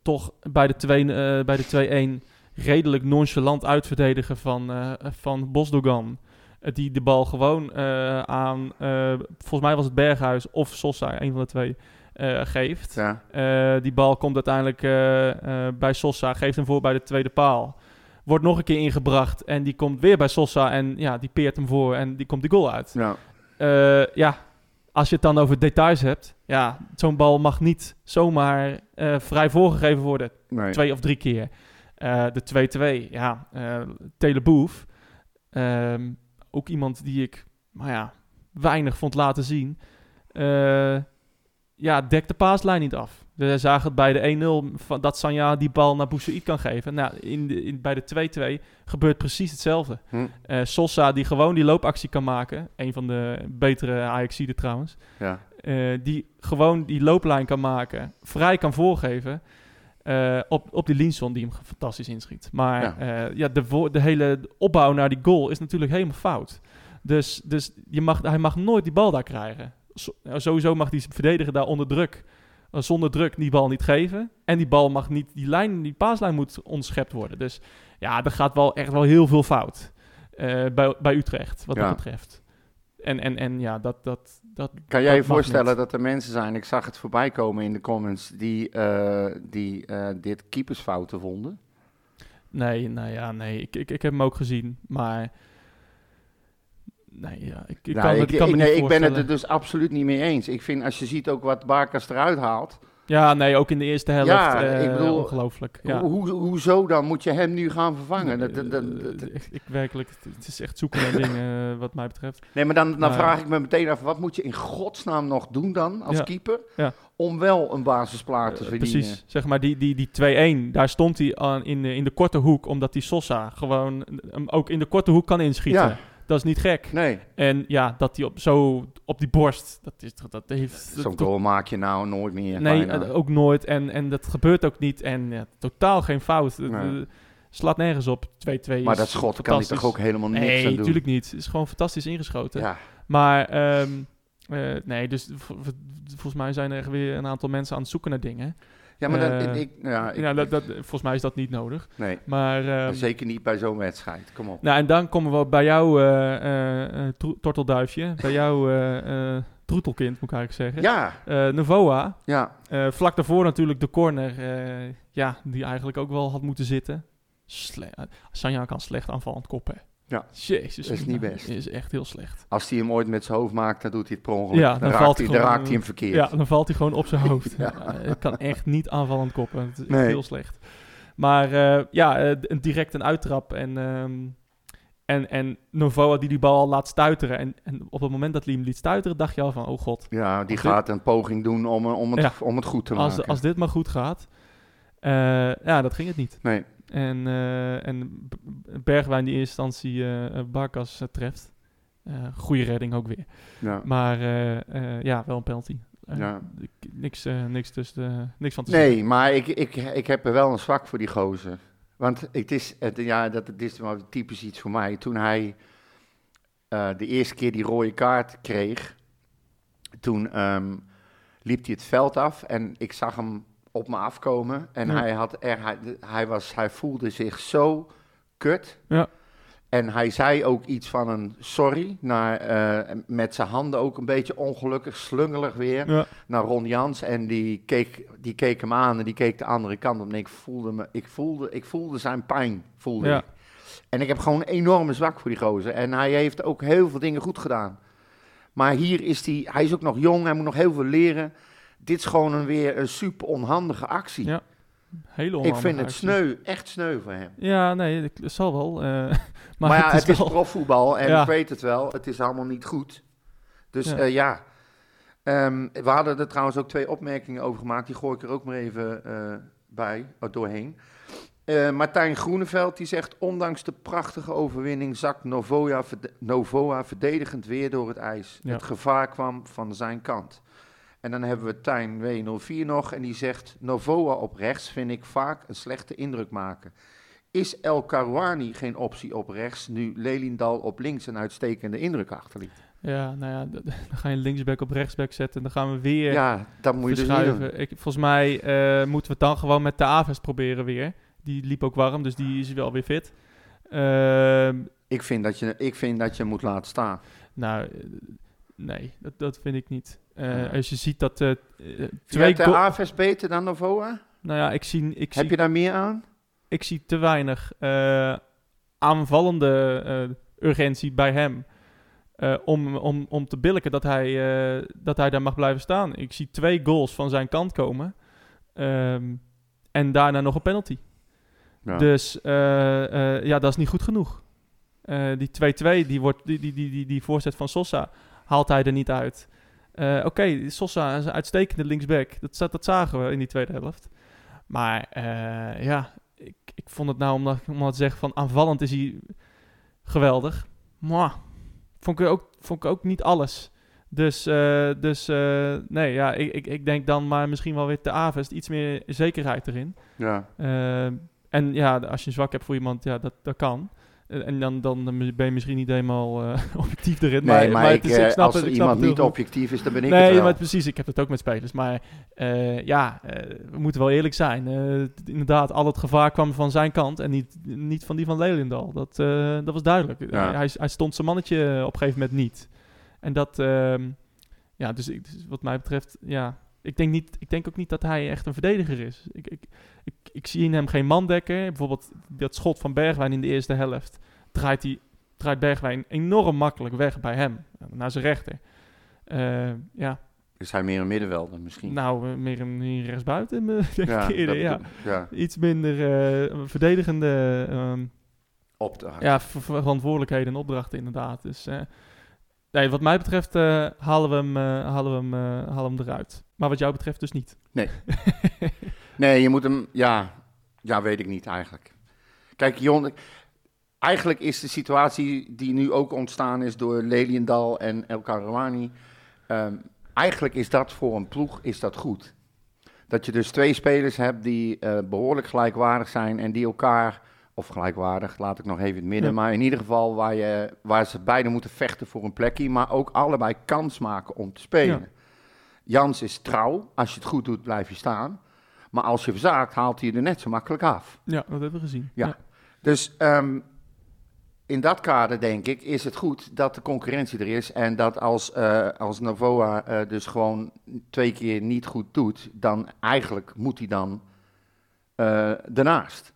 toch bij de, 2, eh, bij de 2-1 redelijk nonchalant uitverdedigen van, van Bosdogan. Die de bal gewoon aan, volgens mij was het Berghuis of Sosa, een van de twee, eh, geeft. Ja, Eh, die bal komt uiteindelijk eh, bij Sosa, geeft hem voor bij de tweede paal. Wordt nog een keer ingebracht en die komt weer bij Sosa en ja, die peert hem voor en die komt die goal uit. ja. Ja, als je het dan over details hebt, ja, zo'n bal mag niet zomaar vrij voorgegeven worden. Nee. Twee of drie keer. De 2-2, ja, Teleboef. Ehm, ook iemand die ik, maar ja, weinig vond laten zien. Ja, dekt de paaslijn niet af. We zagen het bij de 1-0 van dat Sanja die bal naar Boussaïd kan geven. Nou, in de, in, bij de 2-2 gebeurt precies hetzelfde. Hm, Eh, Sosa die gewoon die loopactie kan maken. Een van de betere Ajaxiden trouwens. ja. Eh, die gewoon die looplijn kan maken. Vrij kan voorgeven. eh, op, op die Linson die hem fantastisch inschiet. Maar Ja. de, de hele opbouw naar die goal is natuurlijk helemaal fout. Dus, dus je mag, hij mag nooit die bal daar krijgen. Sowieso mag die verdediger daar onder druk, eh, zonder druk, die bal niet geven. En die bal mag niet, die lijn, die paaslijn moet ontschept worden. Dus ja, er gaat wel echt wel heel veel fout eh, bij, bij Utrecht, wat Ja. dat betreft. En, en, en ja, dat, dat, dat, Kan jij je dat voorstellen niet. dat er mensen zijn, ik zag het voorbij komen in de comments, die, eh, die dit keepersfouten vonden? Nee, nou ja, nee. Ik, ik, ik heb hem ook gezien, maar... Nee, ja, ik, ik Nou, kan, ik, kan me ik- niet nee, ik ben het er dus absoluut niet mee eens. Ik vind, als je ziet ook wat Barkas eruit haalt, Ja, nee, ook in de eerste helft. Ja, eh, ik bedoel, ongelooflijk. Ja. Hoezo dan moet je hem nu gaan vervangen? Dat, dat, dat- Eh, dat- ik, ik werkelijk, het- is echt zoeken naar dingen eh, wat mij betreft. nee, maar dan, dan Maar- vraag ik me meteen af, wat moet je in godsnaam nog doen dan als Ja. keeper? Ja. Om wel een basisplaats te verdienen. precies, zeg maar die, die, die 2-1, daar stond hij aan in, de- in de korte hoek, omdat die Sosa gewoon hem ook in de korte hoek kan inschieten. Dat is niet gek. Nee, En ja, dat hij op, zo op die borst, dat, is, dat heeft... zo'n goal maak je nou nooit meer. Nee, bijna. eh, ook nooit. En, en dat gebeurt ook niet. En ja, totaal geen fout. Nee. eh, slaat nergens op. 2-2 maar dat schot kan hij toch ook helemaal niks Nee, aan doen? natuurlijk niet. Het is gewoon fantastisch ingeschoten. Ja, Maar ehm, eh, nee, dus volgens mij zijn er weer een aantal mensen aan het zoeken naar dingen. Ja maar dan, Eh, ik, ja, ik, ja, dat, dat, volgens mij is dat niet nodig. nee, Maar ehm, zeker niet bij zo'n wedstrijd. Kom op. nou, en dan komen we bij jou, eh, eh, tortelduifje, bij jou troetelkind, moet ik eigenlijk zeggen. Ja, Novoa, ja, vlak daarvoor natuurlijk de corner, ja, die eigenlijk ook wel had moeten zitten. Sle Sanja kan slecht aanvallend koppen. Ja. Jezus. Dat is niet best. is echt heel slecht. als hij hem ooit met zijn hoofd maakt, dan doet hij het per ongeluk. Ja, dan, dan raakt, valt hij, dan raakt hij hem verkeerd. Ja, dan valt hij gewoon op zijn hoofd. Ja. ja. het kan echt niet aanvallend koppen. Het is echt Nee. heel slecht. Maar eh, ja, een direct een uittrap. En, ehm, en, en Novoa die die bal al laat stuiteren. En, en op het moment dat hij hem liet stuiteren, dacht je al van, oh god. Ja, die Als dit- gaat een poging doen om, om, het, Ja. om het goed te Als, maken. als dit maar goed gaat. Eh, ja, dat ging het niet. Nee, En, eh, en Bergwijn die in eerste instantie eh, Barkas treft. Goede redding ook weer. ja. Maar ja, wel een penalty. Ja. ik- niks, niks, tussen niks van te zeggen. nee maar ik, ik, ik heb er wel een zwak voor die gozer. Want het is, het, ja, dat, het is wel typisch iets voor mij. Toen hij de eerste keer die rode kaart kreeg, toen ehm, liep hij het veld af en ik zag hem op me afkomen. En Ja. hij, had er, hij, hij, was, hij voelde zich zo kut. Ja. En hij zei ook iets van een sorry, naar, eh, met zijn handen ook een beetje ongelukkig, slungelig weer, Ja. naar Ron Jans. En die keek, die keek hem aan en die keek de andere kant op. En ik voelde, me, ik voelde, ik voelde zijn pijn, voelde Ja. ik. En ik heb gewoon een enorme zwak voor die gozer. En hij heeft ook heel veel dingen goed gedaan. Maar hier is hij, hij is ook nog jong, hij moet nog heel veel leren. Dit is gewoon een, weer een super onhandige actie. Ja, Hele ik vind het actie. sneu, echt sneu voor hem. Ja, nee, dat zal wel. eh, maar, Maar, ja, het is, wel- profvoetbal en Ja. ik weet het wel. Het is allemaal niet goed. Dus Ja. ja, ja. Ehm, we hadden er trouwens ook twee opmerkingen over gemaakt. Die gooi ik er ook maar even eh, bij, doorheen. Eh, Martijn Groeneveld die zegt... Ondanks de prachtige overwinning zakt Novoa, verde- Novoa verdedigend weer door het ijs. Ja. Het gevaar kwam van zijn kant. En dan hebben we Tijn W04 nog en die zegt... Novoa op rechts vind ik vaak een slechte indruk maken. Is El Karouani geen optie op rechts... nu Lelindal op links een uitstekende indruk achterliet? Ja, nou ja, dan ga je linksback op rechtsback zetten. En dan gaan we weer Ja, dat moet je dus doen. Ik, volgens mij eh, moeten we het dan gewoon met de Aves proberen weer. Die liep ook warm, dus die is wel weer fit. Ehm, Ik vind dat je, ik vind dat je moet laten staan. nou, eh, nee, dat, dat vind ik niet. Ja. Als je ziet dat eh, eh, Twee de Aves beter dan Novoa? Nou ja, ik zie, ik zie Heb je daar meer aan? ik zie te weinig aanvallende urgentie bij hem. om, om, om te billiken dat hij, dat hij daar mag blijven staan. Ik zie twee goals van zijn kant komen. Ehm, en daarna nog een penalty. Ja. Dus ja, dat is niet goed genoeg. Die 2-2, die, wordt, die, die, die, die, die voorzet van Sosa, haalt hij er niet uit. Eh, Oké, Sosa is een uitstekende linksback. Dat, dat zagen we in die tweede helft. Maar eh, ja, ik, ik vond het nou, omdat, om te zeggen van aanvallend is hij geweldig. Maar vond ik ook, vond ik ook niet alles. Dus, eh, dus nee, ja, ik, ik, ik denk dan maar misschien wel weer te Avest iets meer zekerheid erin. Ja. En ja, als je een zwak hebt voor iemand, ja, dat, dat kan. Eh, En dan, dan ben je misschien niet helemaal eh, objectief erin. Nee, maar, ik, is- eh, snap als het, er ik snap iemand het niet objectief is, dan ben ik nee, het wel. maar precies, ik heb het ook met spelers. Maar ja, we moeten wel eerlijk zijn. Inderdaad, al het gevaar kwam van zijn kant en niet, niet van die van Lelindal. Dat, dat was duidelijk. Ja. Hij, hij stond zijn mannetje op een gegeven moment niet. En dat, ehm, ja, dus, ik, dus wat mij betreft, ja, ik denk, niet, ik denk ook niet dat hij echt een verdediger is. Ik, ik, ik, ik zie in hem geen man dekken. Bijvoorbeeld dat schot van Bergwijn in de eerste helft. Draait, hij, draait Bergwijn enorm makkelijk weg bij hem, naar zijn rechter. Eh, ja, Is hij meer een middenvelder misschien? Nou, eh, meer een rechtsbuiten, denk ik eerder, ja. ja. Iets minder eh, verdedigende ehm, Opdracht. ja, ver- verantwoordelijkheden en opdrachten inderdaad. Dus nee, wat mij betreft eh, halen, we hem, eh, halen, we hem, eh, halen we hem eruit. Maar wat jou betreft dus niet. Nee, je moet hem, ja, ja, weet ik niet eigenlijk. Kijk, Jon, eigenlijk is de situatie die nu ook ontstaan is door Leliendal en El Karouani, ehm, eigenlijk is dat voor een ploeg is dat goed. Dat je dus twee spelers hebt die eh, behoorlijk gelijkwaardig zijn en die elkaar, of gelijkwaardig, laat ik nog even in het midden, Ja. maar in ieder geval waar, je, waar ze beide moeten vechten voor een plekje, maar ook allebei kans maken om te spelen. Ja. Jans is trouw, als je het goed doet blijf je staan. Maar als je verzaakt, haalt hij je er net zo makkelijk af. Ja, dat hebben we gezien. Ja. Dus ehm, in dat kader, denk ik, is het goed dat de concurrentie er is. En dat als, eh, als Novoa eh, dus gewoon twee keer niet goed doet, dan eigenlijk moet hij dan eh ernaast.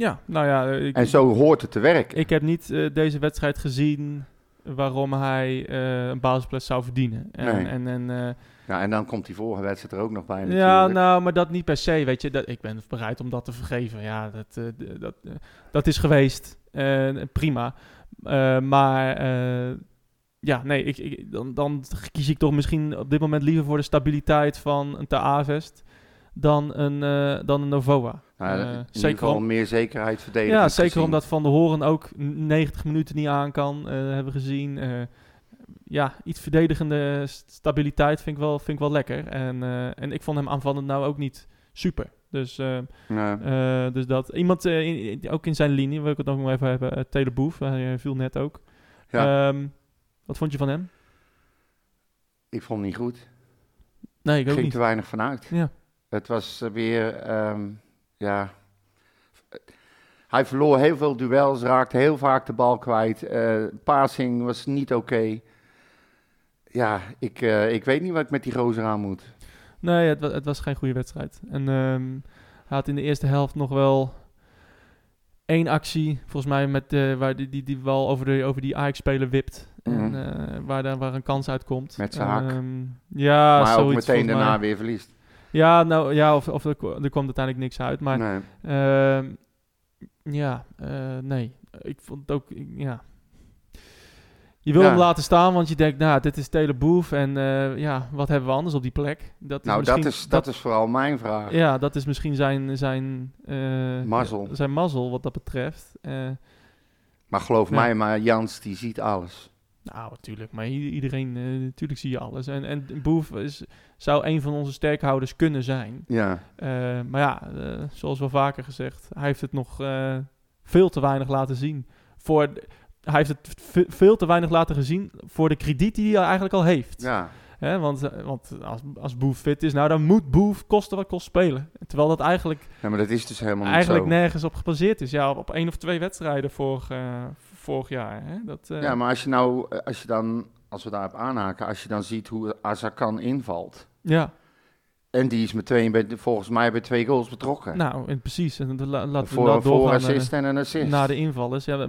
Ja, nou ja, ik, En zo hoort het te werken. ik heb niet eh, deze wedstrijd gezien waarom hij eh, een basisplek zou verdienen. En, Nee. en, en, eh, Ja, en dan komt die vorige wedstrijd er ook nog bij ja, natuurlijk. nou, maar dat niet per se, weet je. Dat, ik ben bereid om dat te vergeven. Ja, dat, eh, dat, eh, dat is geweest. Eh, prima. Eh, maar eh, ja, nee, ik, ik, dan, dan kies ik toch misschien op dit moment liever voor de stabiliteit van een Te Avest dan een, eh, dan een Novoa. Nou, Eh, zeker om- meer zekerheid verdedigen. Ja, zeker omdat Van der Horen ook 90 minuten niet aan kan, eh, hebben we gezien. Ja, iets verdedigende st- stabiliteit vind ik wel, vind ik wel lekker. En, en ik vond hem aanvallend nou ook niet super. Dus, dus dat. Iemand, in- ook in zijn linie, wil ik het nog even hebben, uh, Taylor Boef, hij viel net ook. Ja. Ehm, wat vond je van hem? Ik vond het niet goed. Nee, ik ook ging niet. te weinig vanuit. Ja. Het was weer, ehm, ja. Hij verloor heel veel duels, raakte heel vaak de bal kwijt. eh passing was niet oké. Ja, ik, eh, ik weet niet wat ik met die gozer aan moet. Nee, het, het was geen goede wedstrijd. En ehm, hij had in de eerste helft nog wel één actie, volgens mij, met, de waar die, die, die wel over, de, over die Ajax-speler wipt. En, Mhm. eh, waar, daar, waar een kans uitkomt. Met zijn hak. Ehm, ja, maar ook meteen daarna mij. weer verliest. Ja, nou, ja of, of er, er kwam uiteindelijk niks uit. Maar nee. ehm, ja, eh, nee. Ik vond het ook, ja... Je wil Ja. hem laten staan, want je denkt, nou, dit is Taylor Boef. En eh, ja, wat hebben we anders op die plek? Dat Nou, misschien- dat is, dat is vooral mijn vraag. ja, dat is misschien zijn, zijn, eh, Mazzel. zijn mazzel wat dat betreft. Maar geloof Ja. mij, maar Jans die ziet alles. Nou, natuurlijk. Maar iedereen, eh, natuurlijk zie je alles. En, en Boef is, zou een van onze sterkhouders kunnen zijn. Ja, Eh, maar ja, eh, zoals wel vaker gezegd, hij heeft het nog eh, veel te weinig laten zien. Voor, hij heeft het ve- veel te weinig laten zien voor de krediet die hij eigenlijk al heeft. ja. Want eh, want als, als Boef fit is, nou dan moet Boef kosten wat kost spelen. Terwijl dat eigenlijk ja maar dat is dus helemaal niet eigenlijk zo. nergens op gebaseerd is. Ja, op, op één of twee wedstrijden eh, vorig jaar. Hè? Dat, eh, Ja, maar als je nou, eh, als je dan, als we daarop aanhaken, als je dan ziet hoe Azarkan invalt. ja, En die is meteen bij, de- volgens mij bij twee goals betrokken. nou, en precies. En dan la- laten we voor dan voor assist en een assist. naar de invallers. Ja,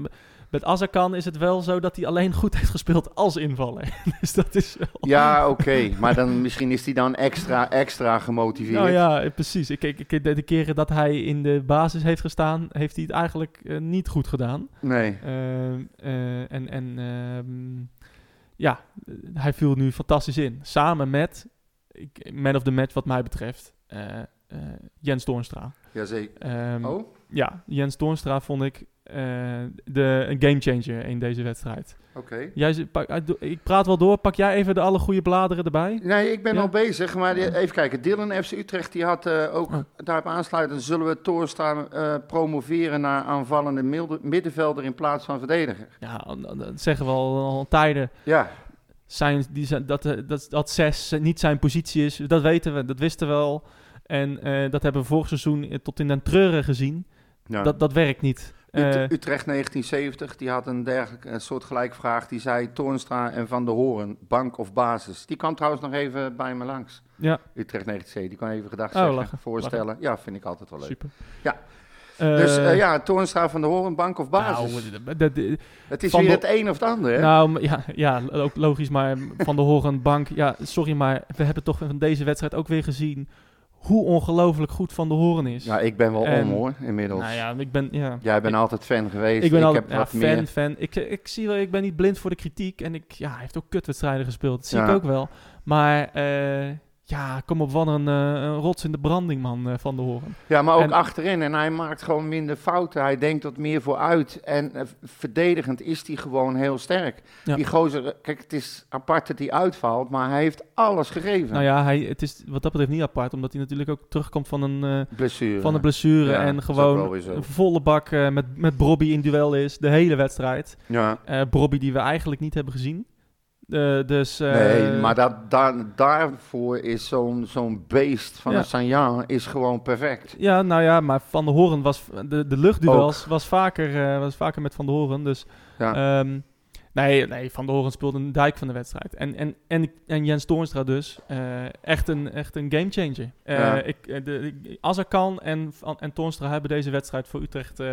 met- Azarkan is het wel zo dat hij alleen goed heeft gespeeld als invaller. dus dat is wel... Ja, oké. maar dan, misschien is hij dan extra, extra gemotiveerd. Nou ja, precies. Ik, ik, ik, de, keren dat hij in de basis heeft gestaan, heeft hij het eigenlijk eh, niet goed gedaan. Nee. Ehm, eh, en en ehm, ja, eh, hij viel nu fantastisch in. Samen met, ik, man of the match wat mij betreft, Jens Toornstra. Jazeker. Ehm, Oh? Ja, Jens Toornstra vond ik de, een gamechanger in deze wedstrijd. Oké. Eh, doe- ik praat wel door. Pak jij even de alle goede bladeren erbij? Nee, ik ben Ja. al bezig, maar die- even kijken. Dylan FC Utrecht die had eh, ook Oh. daarop aansluiten. Zullen we Torstra eh promoveren naar aanvallende milde- middenvelder in plaats van verdediger? Ja, dat- zeggen we al, al tijden. Ja, Zijn, die zijn, dat, eh, dat, dat zes niet zijn positie is, dat weten we, dat wisten we al. En eh, dat hebben we vorig seizoen eh, tot in den treuren gezien. ja. Dat, dat werkt niet. Eh, Utrecht 1970, die had een dergelijke een soort gelijkvraag. Die zei Toornstra en Van der Hoorn, bank of basis. Die kwam trouwens nog even bij me langs. ja, Utrecht 1970, die kan even gedacht Oh, zeggen, lachen, voorstellen. Ja, vind ik altijd wel leuk. super. Dus Eh, eh, ja, Toornstra van de Horen, bank of basis. Nou, dat- dat- het is weer het een of het ander, hè? Nou, ja, ja, ook logisch, maar van de Horen Bank, ja, sorry, maar we hebben toch van deze wedstrijd ook weer gezien hoe ongelooflijk goed Van de Horen is. ja, ik ben wel en- om, hoor, inmiddels. nou ja, ik ben, ja, Jij bent altijd fan geweest. ik ben al heb ja, wat fan, meer. fan. Ik, ik zie wel, ik ben niet blind voor de kritiek en ik, ja, hij heeft ook kutwedstrijden gespeeld, dat zie Ja. ik ook wel. Maar, eh, ja, kom op, wat een, een rots in de branding, man, eh, Van de Horen. Ja, maar ook En- achterin. En hij maakt gewoon minder fouten. Hij denkt wat meer vooruit. En eh, verdedigend is hij gewoon heel sterk. Ja. Die gozer, kijk, het is apart dat hij uitvalt, maar hij heeft alles gegeven. Nou ja, hij, het is wat dat betreft niet apart, omdat hij natuurlijk ook terugkomt van een... Blessure. van een blessure Ja, en dat gewoon een volle bak met, met Brobby in duel is, de hele wedstrijd. Ja. Brobby die we eigenlijk niet hebben gezien. Eh, dus, eh, Nee, maar dat, daar, daarvoor is zo'n zo'n beest van Ja. een Sanjan is gewoon perfect. Ja, nou ja, maar Van de Horen was... De, de luchtduels was vaker, eh, was vaker met Van de Horen, dus... Ja. ehm, nee, nee, Van de Horen speelde een dijk van de wedstrijd. En, en, en, en Jens Toornstra dus, echt, een, echt een gamechanger. Ja. ik, de, Azarkan en, en Toornstra hebben deze wedstrijd voor Utrecht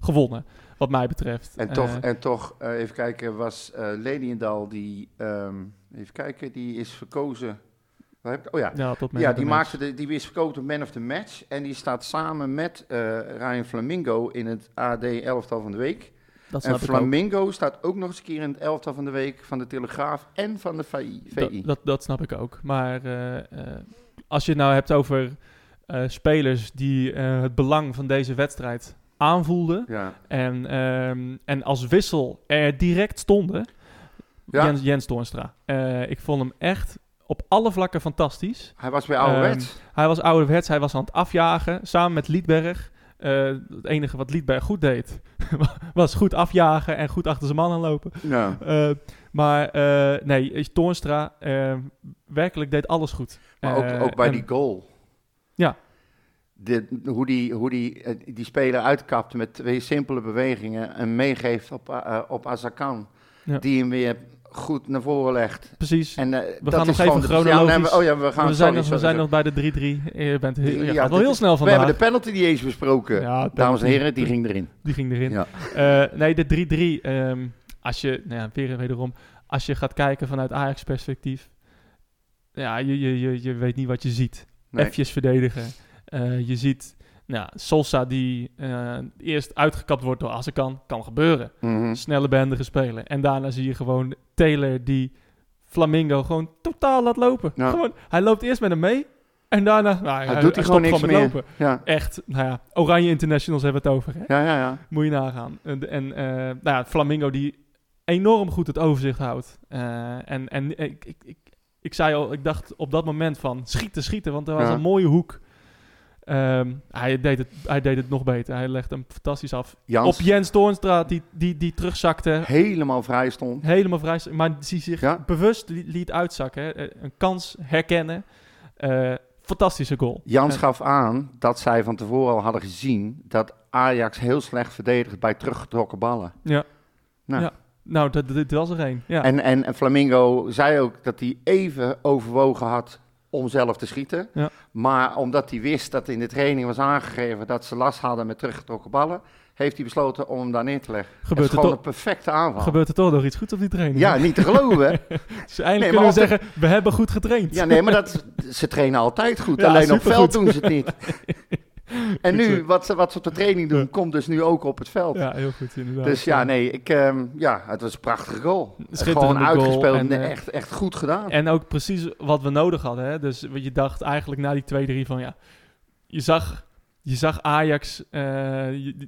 gewonnen, wat mij betreft. En toch, Eh, en toch eh, even kijken, was eh Leliendal die, ehm, even kijken, die is verkozen. Oh ja, ja, die, maakte de, die is verkozen tot man of the match. En die staat samen met Ryan Flamingo in het AD elftal van de week. Dat En. Flamingo staat ook nog eens een keer in het elftal van de week van de Telegraaf en van de VI. Dat, dat, dat snap ik ook. Maar als je het nou hebt over spelers die het belang van deze wedstrijd aanvoelden ja. en, ehm, en als wissel er direct stonden, Ja. Jens, Jens Toornstra. Eh, ik vond hem echt op alle vlakken fantastisch. Hij was weer ouderwets. Hij was ouderwets, hij was aan het afjagen, samen met Liedberg. Eh, het enige wat Liedberg goed deed, was goed afjagen en goed achter zijn man aanlopen. ja. Eh, maar eh, nee, Toornstra eh, werkelijk deed alles goed. Maar ook, ook bij en- die goal. Ja. De, hoe die, hoe die, eh, die speler uitkapt met twee simpele bewegingen en meegeeft op, eh, op Azarkan. Ja. Die hem weer goed naar voren legt. Precies. En, eh, we dat gaan nog even ja, chronologisch. nee, we- oh ja, we gaan we zijn, sorry, nog, we zijn nog bij de 3-3. Je, bent, heel- Ja, wel heel snel We vandaag. hebben de penalty niet eens besproken. Ja, Dames en heren, die ging erin. Die ging erin. Ja. Nee, de 3-3. ehm, als je, nou ja, weer wederom, als je gaat kijken vanuit Ajax-perspectief. Ja, je, je, je, je weet niet wat je ziet. Nee. Verdedigen. Eh, je ziet, nou, Solsa die eh, eerst uitgekapt wordt door Azarkan. Kan gebeuren. Mhm. snelle behendige spelen. En daarna zie je gewoon Taylor die Flamingo gewoon totaal laat lopen. Ja. Gewoon, hij loopt eerst met hem mee. En daarna nou, hij, Hij doet hij gewoon niks met meer. lopen. Ja, Echt, nou ja, Oranje Internationals hebben het over. Hè? ja, ja. ja. Moet je nagaan. En, en eh, nou ja, Flamingo die enorm goed het overzicht houdt. Eh, en en ik, ik, ik, ik zei al, ik dacht op dat moment van schieten, schieten. Want er was Ja. een mooie hoek. Ehm, hij, deed het, hij deed het nog beter. Hij legde hem fantastisch af. Jans Op Jens Toornstra, die, die, die terugzakte. helemaal vrij stond. Helemaal vrij. Maar die zich Ja. bewust li- liet uitzakken. Hè. Eh, Een kans herkennen. Eh, fantastische goal. Jans gaf aan dat zij van tevoren al hadden gezien dat Ajax heel slecht verdedigt bij teruggetrokken ballen. Ja. Nou. Ja. Nou, dat, dit was er één. Ja. En, en, en Flamingo zei ook dat hij even overwogen had om zelf te schieten. Ja. Maar omdat hij wist dat in de training was aangegeven dat ze last hadden met teruggetrokken ballen, heeft hij besloten om hem daar neer te leggen. Gebeurt het is gewoon een perfecte aanval. Gebeurt er toch nog iets goeds op die training? ja, niet te geloven. hè? Dus eindelijk Nee, kunnen we zeggen, we hebben goed getraind. Ja, nee, maar dat, ze trainen altijd goed. Ja, alleen op veld doen ze het niet. En nu, wat ze, wat ze op de training doen, komt dus nu ook op het veld. Ja, heel goed inderdaad. Dus ja, nee, ik, ehm, ja, het was een prachtige goal. Gewoon uitgespeeld en, en eh, echt, echt goed gedaan. En ook precies wat we nodig hadden. Hè? Dus je dacht eigenlijk na die 2-3 van ja, je zag, je zag Ajax, eh,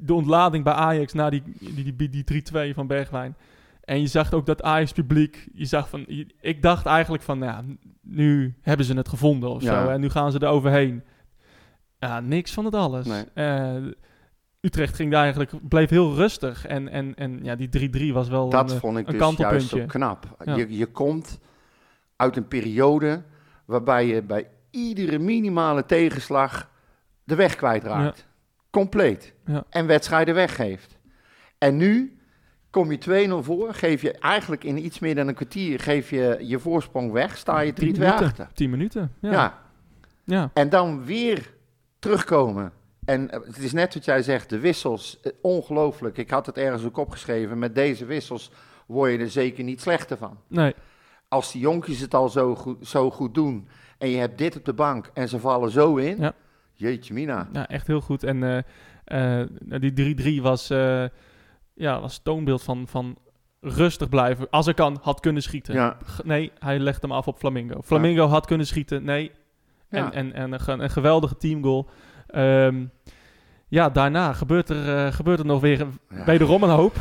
de ontlading bij Ajax na die, die, die, die 3-2 van Bergwijn. En je zag ook dat Ajax publiek, je zag van, je- ik dacht eigenlijk van ja, nu hebben ze het gevonden of Ja. zo. En nu gaan ze er overheen. Ja, niks van het alles. Nee. Eh, Utrecht ging daar eigenlijk, bleef heel rustig. En, en, en ja, die 3-3 was wel dat een, eh, vond ik een dus juist zo knap. Ja. Je, je komt uit een periode waarbij je bij iedere minimale tegenslag de weg kwijtraakt. Compleet. Ja. En wedstrijden weggeeft. En nu kom je 2-0 voor, geef je eigenlijk in iets meer dan een kwartier geef je je voorsprong weg, sta je 3-2 10 minuten. achter. 10 minuten. Ja. ja. ja. En dan weer terugkomen En eh, het is net wat jij zegt, de wissels, eh, ongelooflijk. Ik had het ergens ook opgeschreven. Met deze wissels word je er zeker niet slechter van. Nee, Als die jonkies het al zo goed, zo goed doen en je hebt dit op de bank en ze vallen zo in. Ja. Jeetje mina. ja, echt heel goed. En eh, die 3-3 was, ja, was toonbeeld van, van rustig blijven. Als er kan, had kunnen schieten. Ja. Nee, hij legt hem af op Flamingo. Flamingo had kunnen schieten. Nee, Ja. En, en, en een, ge- een geweldige teamgoal. Ehm, ja, daarna gebeurt er, eh, gebeurt er nog weer een- Ja. wederom een hoop.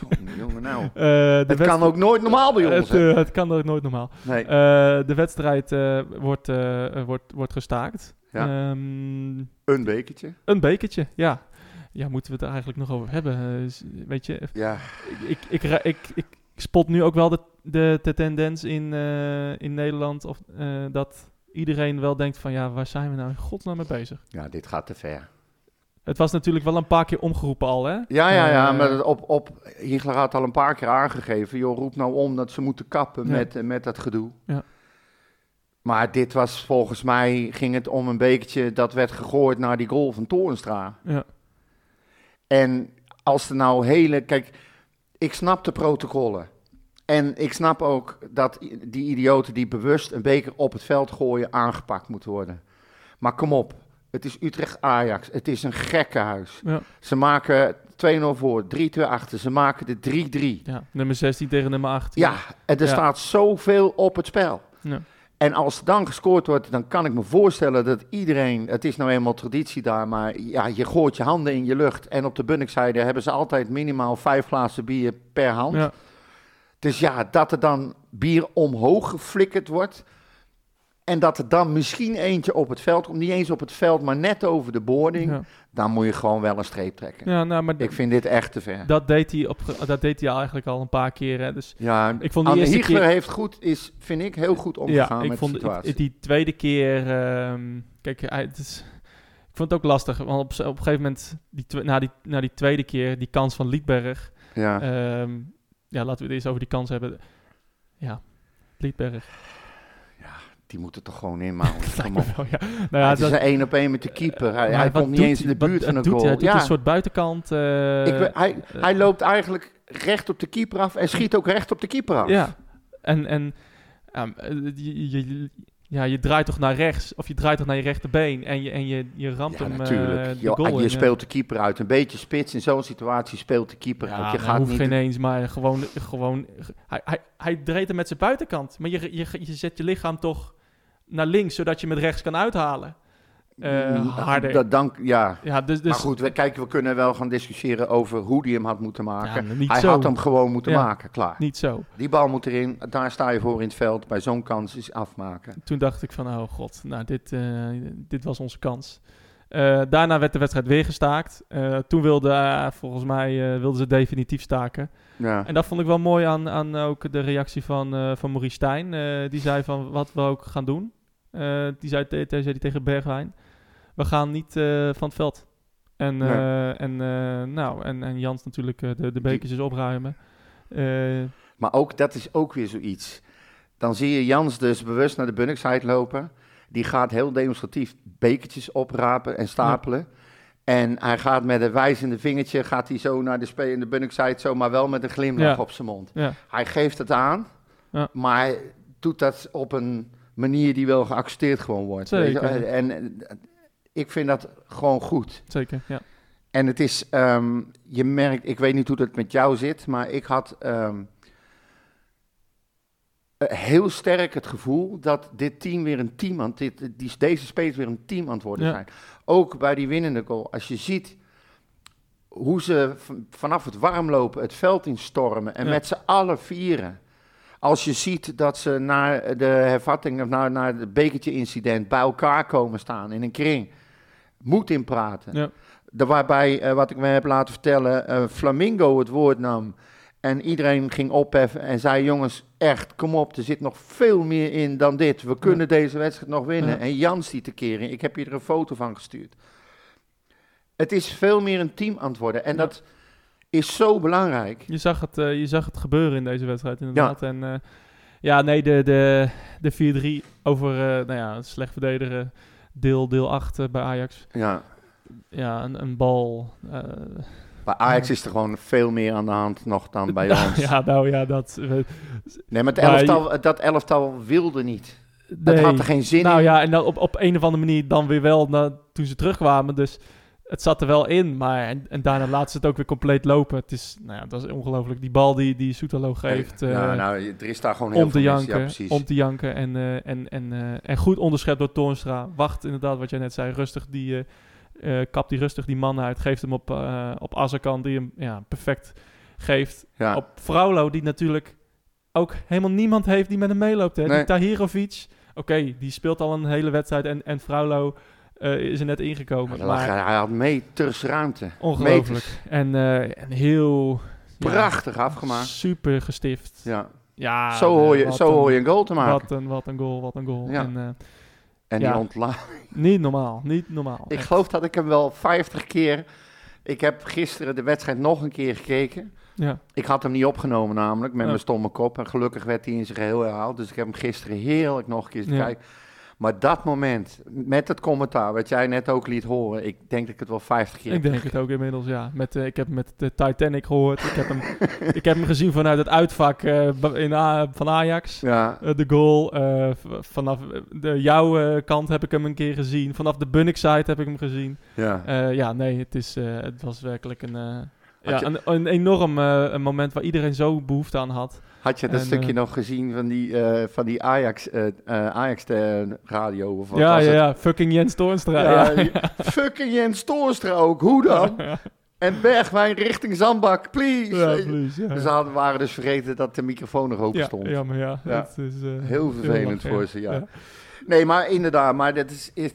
Jongen, jongen, nou. Eh, de Het kan ook nooit normaal bij ons. het, eh, het kan ook nooit normaal. nee. Eh, de wedstrijd eh, wordt, wordt, wordt gestaakt. Ja. Ehm, Een bekertje. een bekertje, ja. Ja, moeten we het er eigenlijk nog over hebben? Weet je, Ja. ik, ik, ik, ik, ik spot nu ook wel de, de, de tendens in, eh, in Nederland of, eh, dat iedereen wel denkt van ja, waar zijn we nou in godsnaam mee bezig? ja, dit gaat te ver. Het was natuurlijk wel een paar keer omgeroepen al, hè? Ja, ja, ja, Eh, maar op, op, Hiegler had al een paar keer aangegeven, joh, roep nou om dat ze moeten kappen Ja. met, met dat gedoe. Ja. Maar dit was volgens mij, ging het om een bekertje dat werd gegooid naar die goal van Toornstra. Ja, En als er nou hele, kijk, ik snap de protocollen. En ik snap ook dat die idioten die bewust een beker op het veld gooien aangepakt moeten worden. Maar kom op, het is Utrecht-Ajax, het is een gekkenhuis. ja, Ze maken 2-0 voor, 3-2 achter, ze maken de 3-3. ja. Nummer 16 tegen nummer 18. Ja, en er Ja. staat zoveel op het spel. Ja. En als er dan gescoord wordt, dan kan ik me voorstellen dat iedereen, het is nou eenmaal traditie daar, maar ja, je gooit je handen in je lucht. En op de Bunnikzijde hebben ze altijd minimaal vijf glazen bier per hand. Ja. Dus ja, dat er dan bier omhoog geflikkerd wordt. En dat er dan misschien eentje op het veld komt, niet eens op het veld, maar net over de boarding. Ja. Dan moet je gewoon wel een streep trekken. Ja, nou, maar Ik vind dit echt te ver. dat, deed hij op, dat deed hij eigenlijk al een paar keer. Hè. Dus ja, ik vond die Anne eerste keer- heeft goed, is, vind ik, heel goed omgegaan ja, ik met vond de situatie. die tweede keer... ehm, kijk, het is, ik vond het ook lastig. Want op, op een gegeven moment, die, na, die, na die tweede keer, die kans van Liedberg... ja. ehm, ja, laten we het eens over die kans hebben. Ja, Liedberg. Die moeten toch gewoon Kom op. wel, ja. Nou ja, het is een één op één met de keeper. Hij, maar komt niet eens in de buurt van een doet goal. Hij, doet ja, een soort buitenkant. eh, ik, we- hij, eh, hij loopt eigenlijk recht op de keeper af en schiet ook recht op de keeper af. Ja, en, en ja, eh, je, je, ja, je draait toch naar rechts, of je draait toch naar je rechterbeen en je, en je, je ramt Ja, hem eh, natuurlijk. de Jo, goal je in, speelt de keeper uit. Een beetje spits in zo'n situatie speelt de keeper Ja, uit. Je gaat hoeft niet... geen eens, maar gewoon... gewoon hij, hij, hij dreed hem met zijn buitenkant, maar je, je, je zet je lichaam toch naar links, zodat je met rechts kan uithalen. Mm, harder. Dat, dan, ja. Ja, dus... dus maar goed, we, kijk, we kunnen wel gaan discussiëren over hoe die hem had moeten maken. Ja, hij zo. had hem gewoon moeten Ja. maken, klaar. Niet zo. Die bal moet erin, daar sta je voor in het veld. Bij zo'n kans is afmaken. Toen dacht ik van, oh god, nou, dit, eh, dit was onze kans. Eh, daarna werd de wedstrijd weer gestaakt. Toen wilde, volgens mij, wilden ze definitief staken. Ja. En dat vond ik wel mooi aan, aan ook de reactie van, van Maurice Stijn. Die zei van, wat we ook gaan doen. Eh, die zei, zei die tegen Bergwijn, we gaan niet eh, van het veld. En, Nee. eh, en, nou, en, en Jans natuurlijk de, de bekertjes opruimen. Eh, Maar ook dat is ook weer zoiets. Dan zie je Jans dus bewust naar de Bunningside lopen. Die gaat heel demonstratief bekertjes oprapen en stapelen. En hij gaat met een wijzende vingertje gaat hij zo naar de spelende Bunningside, zo maar wel met een glimlach Ja. op zijn mond. ja. Hij geeft het aan, Ja. maar hij doet dat op een manier die wel geaccepteerd gewoon wordt. Zeker. Weet je? En, en ik vind dat gewoon goed. Zeker, ja. En het is, ehm, je merkt, ik weet niet hoe dat met jou zit, maar ik had ehm, eh, heel sterk het gevoel dat dit team weer een team aan, dit, die, deze spelers weer een team aan het worden Ja. zijn. Ook bij die winnende goal. Als je ziet hoe ze vanaf het warmlopen het veld instormen en Ja. met z'n allen vieren. Als je ziet dat ze na de hervatting of na, na het bekertje-incident bij elkaar komen staan in een kring, moed in praten. Ja. De, waarbij, eh, wat ik me heb laten vertellen, eh, Flamingo het woord nam. En iedereen ging opheffen en zei: Jongens, echt, kom op, er zit nog veel meer in dan dit. We kunnen deze wedstrijd nog winnen. Ja. En Jans die te keren, ik heb je er een foto van gestuurd. Het is veel meer een team aan het worden. En dat is zo belangrijk. Je zag het, eh, je zag het gebeuren in deze wedstrijd inderdaad. En eh, ja, nee, de, de, de 4-3 over, eh, nou ja, slecht verdedigen, deel, deel 8 eh, bij Ajax. Ja, ja, een, een bal. Bij Ajax is er gewoon veel meer aan de hand nog dan bij ons. ja, nou ja, dat... Nee, maar het elftal, dat elftal wilde niet. Nee. had er geen zin Nou in. ja, en dan op, op een of andere manier dan weer wel na, toen ze terugkwamen. Dus het zat er wel in. Maar en, en daarna laten ze het ook weer compleet lopen. Het is, nou ja, dat is ongelooflijk. Die bal die, die Soetalo geeft. eh, ja, nou, er is daar gewoon heel om te mis. janken, Ja, om te janken en, eh, en, en, eh, en goed onderschept door Toornstra. Wacht inderdaad, wat jij net zei, rustig die, kapt die rustig die man uit, geeft hem op, op Azarkan, die hem ja, perfect geeft. ja. Op Fraulo, die natuurlijk ook helemaal niemand heeft die met hem meeloopt. Hè? Nee. Die Tahirovic, oké, die speelt al een hele wedstrijd en, en Fraulo eh, is er net ingekomen. Maar hij, hij had meters ruimte. ongelooflijk. Meters. En, eh, en heel... ja, Prachtig afgemaakt. Super gestift. Ja. Ja, zo hoor je, zo een- hoor je een goal te maken. Wat een, wat een goal, wat een goal. Ja. En, eh, en die ontla niet normaal, niet normaal. Ik Echt. geloof dat ik hem wel 50 keer... Ik heb gisteren de wedstrijd nog een keer gekeken. Ja, Ik had hem niet opgenomen namelijk, met Ja. mijn stomme kop. En gelukkig werd hij in zijn geheel herhaald. Dus ik heb hem gisteren heerlijk nog een keer Ja. kijken. Maar dat moment, met het commentaar, wat jij net ook liet horen... Ik denk dat ik het wel 50 keer ik denk het ook inmiddels, ja. Met, eh, ik heb hem met de Titanic gehoord. Ik heb hem, ik heb hem gezien vanuit het uitvak eh, in van Ajax. Ja, Eh, de goal. eh, vanaf de, jouw eh, kant heb ik hem een keer gezien. Vanaf de Bunnik side heb ik hem gezien. ja. Eh, ja, nee, het, is, eh, het was werkelijk een, eh, ja, een, een enorm eh, een moment waar iedereen zo behoefte aan had. Had je dat En, stukje eh, nog gezien van die, eh, van die Ajax, Ajax de radio? Of wat Ja, was ja, het? ja, fucking Jens Toornstra. Ja, Fucking Jens Toorstra ook, hoe dan? En Bergwijn richting Zandbak, please. Ja, please, ja. Ze hadden, waren dus vergeten dat de microfoon nog open ja, stond. jammer, ja. Ja. Is, Heel vervelend voor ze, ja. Nee, maar inderdaad, maar dat is... is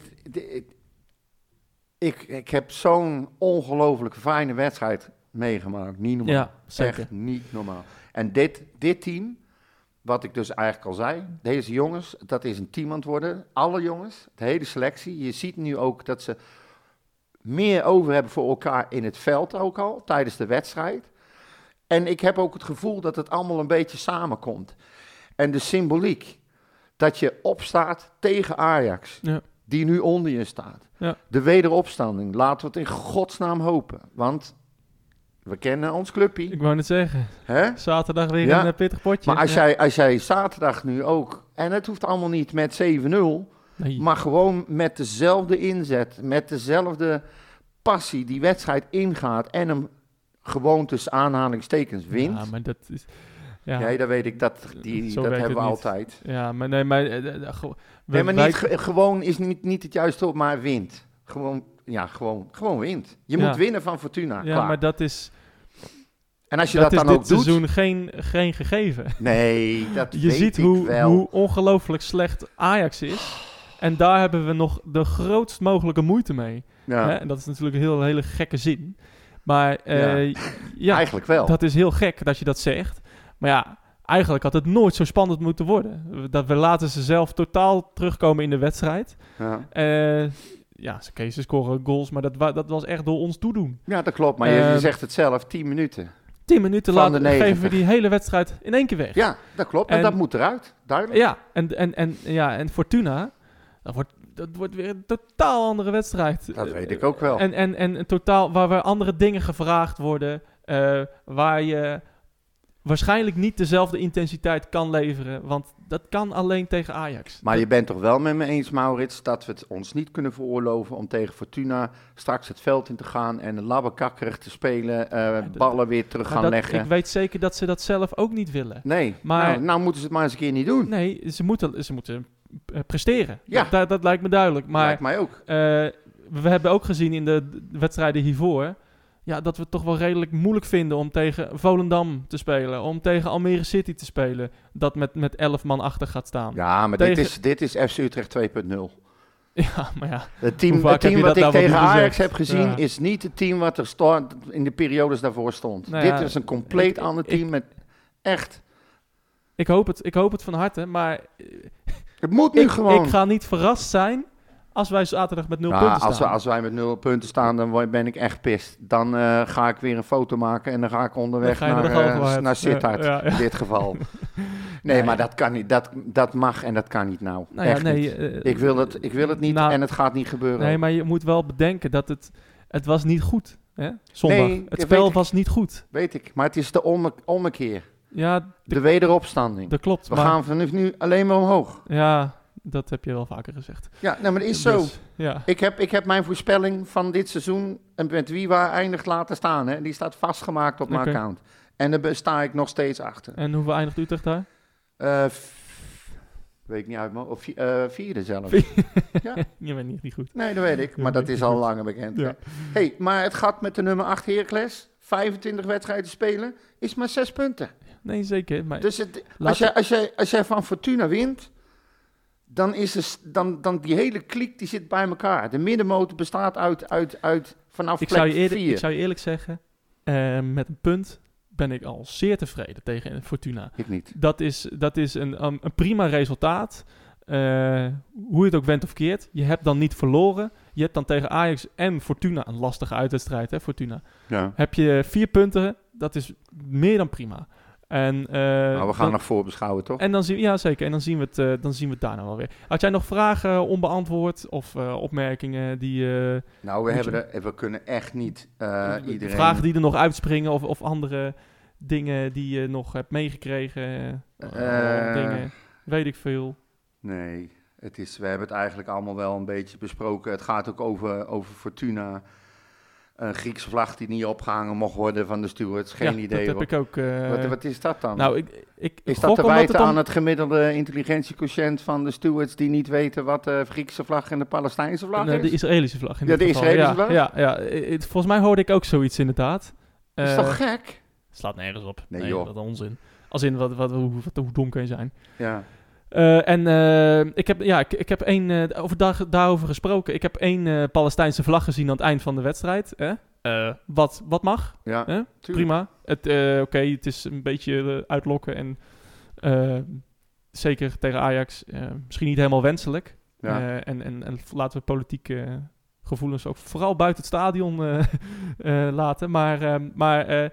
ik, ik heb zo'n ongelooflijk fijne wedstrijd meegemaakt. Niet normaal. Ja, zeker. Echt niet normaal. En dit, dit team, wat ik dus eigenlijk al zei, deze jongens, dat is een team aan het worden. Alle jongens, de hele selectie. Je ziet nu ook dat ze meer over hebben voor elkaar in het veld ook al, tijdens de wedstrijd. En ik heb ook het gevoel dat het allemaal een beetje samenkomt. En de symboliek, dat je opstaat tegen Ajax, Ja. die nu onder je staat. Ja. De wederopstanding, laten we het in godsnaam hopen. Want we kennen ons clubpie. Ik wou net zeggen, Hè? zaterdag weer Ja. een eh, pittig potje. Maar als, Ja. jij, als jij zaterdag nu ook, en het hoeft allemaal niet met 7-0, Nee. maar gewoon met dezelfde inzet, met dezelfde passie die wedstrijd ingaat en hem gewoon tussen aanhalingstekens wint. Ja, maar dat is... Ja, Nee, dat weet ik, dat, die, Zo dat hebben we niet. altijd. ja maar nee, maar... go- we- Nee, maar wij- niet, ge- gewoon is niet, niet het juiste op, maar wint. Gewoon, ja, gewoon, gewoon wint. Je Ja. moet winnen van Fortuna, ja, klaar. maar dat is, en als je dat dat, is dan dit ook doet... seizoen geen, geen gegeven. Nee, dat Je weet ziet ik hoe, wel. hoe ongelooflijk slecht Ajax is. En daar hebben we nog de grootst mogelijke moeite mee. ja, Hè? En dat is natuurlijk een heel, hele gekke zin. Maar eh, ja, eigenlijk wel. dat is heel gek dat je dat zegt. Maar ja, eigenlijk had het nooit zo spannend moeten worden. Dat we laten ze zelf totaal terugkomen in de wedstrijd. Ja. Eh, ja, ze, ze scoren goals, maar dat, wa- dat was echt door ons toedoen. ja, dat klopt. Maar je, je Ehm, zegt het zelf, 10 minuten. Tien minuten Van later de 90. geven we die hele wedstrijd in één keer weg. Ja, dat klopt. En, En- dat moet eruit, duidelijk. Ja, en, en, en, ja, en Fortuna, dat wordt, dat wordt weer een totaal andere wedstrijd. Dat weet ik ook wel. En, en, en een totaal waar weer andere dingen gevraagd worden, eh, waar je waarschijnlijk niet dezelfde intensiteit kan leveren, want dat kan alleen tegen Ajax. Maar je bent toch wel met me eens, Maurits, dat we het ons niet kunnen veroorloven om tegen Fortuna straks het veld in te gaan en labbekakkerig te spelen, eh, ballen weer terug gaan dat, leggen. ik weet zeker dat ze dat zelf ook niet willen. Nee, Maar- nou, nou moeten ze het maar eens een keer niet doen. Nee, ze moeten, ze moeten eh, presteren. Ja. Dat, dat, dat lijkt me duidelijk. Maar Lijkt mij ook. Eh, we hebben ook gezien in de wedstrijden hiervoor. Ja, dat we het toch wel redelijk moeilijk vinden om tegen Volendam te spelen. Om tegen Almere City te spelen. Dat met, met 11 man achter gaat staan. Ja, Ja, maar Tegen- dit, is, dit is FC Utrecht 2.0. maar ja. Het team, het team wat ik nou tegen Ajax heb gezien Ja. is niet het team wat er sto- in de periodes daarvoor stond. Nou Dit ja, is een compleet ik- ander ik- team met echt... Ik hoop, het, ik hoop het van harte. Maar Het moet nu ik, gewoon. ik ga niet verrast zijn als wij zaterdag met 0 Ja, punten staan. als, we, als wij met nul punten staan, dan ben ik echt pist. Dan eh, ga ik weer een foto maken en dan ga ik onderweg naar, Galgenwaard. naar Sittard, Ja, ja, ja. in dit geval. Nee, maar dat kan niet. Dat, dat mag en dat kan niet nou. Nou Echt nee, niet. eh, Ik wil het, ik wil het niet nou, en het gaat niet gebeuren. Nee, maar je moet wel bedenken dat het, het was niet goed. Hè? Zondag. Nee, het spel was niet goed. Weet ik. Maar het is de omme- ommekeer. Ja, De wederopstanding. dat klopt. We maar, gaan vanaf nu alleen maar omhoog. Ja, dat heb je wel vaker gezegd. Ja, nou, maar het is zo. Dus, ja. Ik heb, ik heb mijn voorspelling van dit seizoen en met wie waar eindigt laten staan. Hè. Die staat vastgemaakt op mijn account. En daar sta ik nog steeds achter. En hoeveel eindigt Utrecht daar? F- weet ik niet uit mijn Of vi- eh, vierde zelf. Ja. Je bent niet, niet goed. Nee, dat weet ik. Maar dat is al langer bekend. Ja. hey, maar het gaat met de nummer 8 Heracles. 25 wedstrijden spelen. Is maar 6 punten. Nee, zeker. Maar Dus het, als, jij, als, jij, als jij van Fortuna wint, dan is er, dan, dan die hele kliek die zit bij elkaar. De middenmotor bestaat uit, uit, uit vanaf ik, plek zou je 4. ik zou je eerlijk zeggen, eh, met een punt ben ik al zeer tevreden tegen Fortuna. Ik niet. Dat is, dat is een, een, een prima resultaat. Eh, hoe je het ook went of keert. Je hebt dan niet verloren. Je hebt dan tegen Ajax en Fortuna een lastige uitwedstrijd, hè, Fortuna. Ja. Heb je vier punten, dat is meer dan prima. En, eh, Maar we gaan dan- nog voorbeschouwen, toch? En dan zien, ja, zeker. En dan zien we het, eh, dan zien we het daarna wel weer. Had jij nog vragen eh, onbeantwoord of opmerkingen die, nou, we, hebben er, we kunnen echt niet iedereen... vragen die er nog uitspringen of, of andere dingen die je nog hebt meegekregen? dingen, weet ik veel. Nee, het is, we hebben het eigenlijk allemaal wel een beetje besproken. Het gaat ook over, over Fortuna. Een Griekse vlag die niet opgehangen mocht worden van de stewards. Geen Ja, idee. Dat heb ik ook. eh, wat, wat is dat dan? nou, ik, ik is dat te wijten om- aan het gemiddelde intelligentiequotient van de stewards die niet weten wat de Griekse vlag en de Palestijnse vlag Nee, is? de Israëlische vlag. in Ja, de. Israëlische ja, vlag? Ja, ja. Eh, het- volgens mij hoorde ik ook zoiets inderdaad. Dat is Eh, toch gek? Slaat nergens op. Nee, Nee, joh. Wat onzin. Als in wat, wat, hoe, wat, hoe dom kan je zijn. Ja. Eh, en eh, ik heb, ja, ik, ik heb één, eh, over daar, daarover gesproken. Ik heb één eh, Palestijnse vlag gezien aan het eind van de wedstrijd. Hè? Eh, wat, wat mag, Ja, hè? prima. Het, eh, Oké, het is een beetje uitlokken en eh, zeker tegen Ajax eh, misschien niet helemaal wenselijk. Ja. Eh, en, en, en laten we politieke gevoelens ook vooral buiten het stadion eh, eh, laten. Maar, eh, maar eh,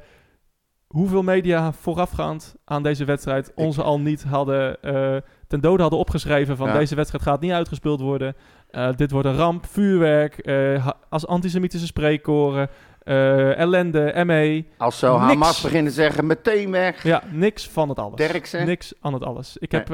hoeveel media voorafgaand aan deze wedstrijd onze al niet hadden eh, ten dode hadden opgeschreven van Ja. deze wedstrijd gaat niet uitgespeeld worden. Eh, dit wordt een ramp, vuurwerk, eh, als antisemitische spreekkoren, eh, ellende, ME. Als zo Niks. Hamas beginnen zeggen, meteen weg. Ja, niks van het alles. Derksen. Niks aan het alles. Ik heb...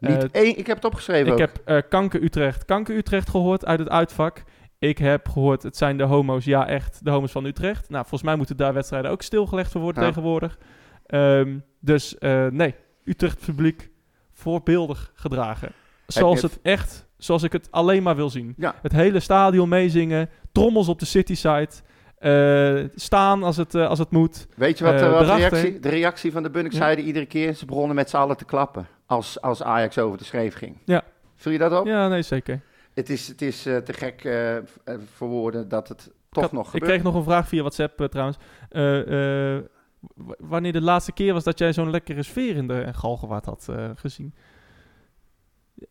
Niet één, ik heb het opgeschreven ik ook. heb Kanker Utrecht, Kanker Utrecht gehoord uit het uitvak. Ik heb gehoord, het zijn de homo's, ja echt, de homo's van Utrecht. Nou, volgens mij moeten daar wedstrijden ook stilgelegd voor worden Ja. tegenwoordig. Ehm, dus nee, Utrecht publiek voorbeeldig gedragen. Zoals het echt, zoals ik het alleen maar wil zien. Ja. Het hele stadion meezingen, trommels op de cityside, eh staan als het, eh, als het moet. Weet je wat, Eh, wat de, reactie, de reactie van de Bunnikzijde iedere keer? Ze begonnen met z'n allen te klappen als, als Ajax over de schreef ging. Ja. Viel je dat op? Ja, nee, zeker. Het is, het is te gek voor woorden dat het toch had- nog Ik gebeurt. kreeg nog een vraag via WhatsApp trouwens. Wanneer de laatste keer was dat jij zo'n lekkere sfeer in de Galgenwaard had eh, gezien?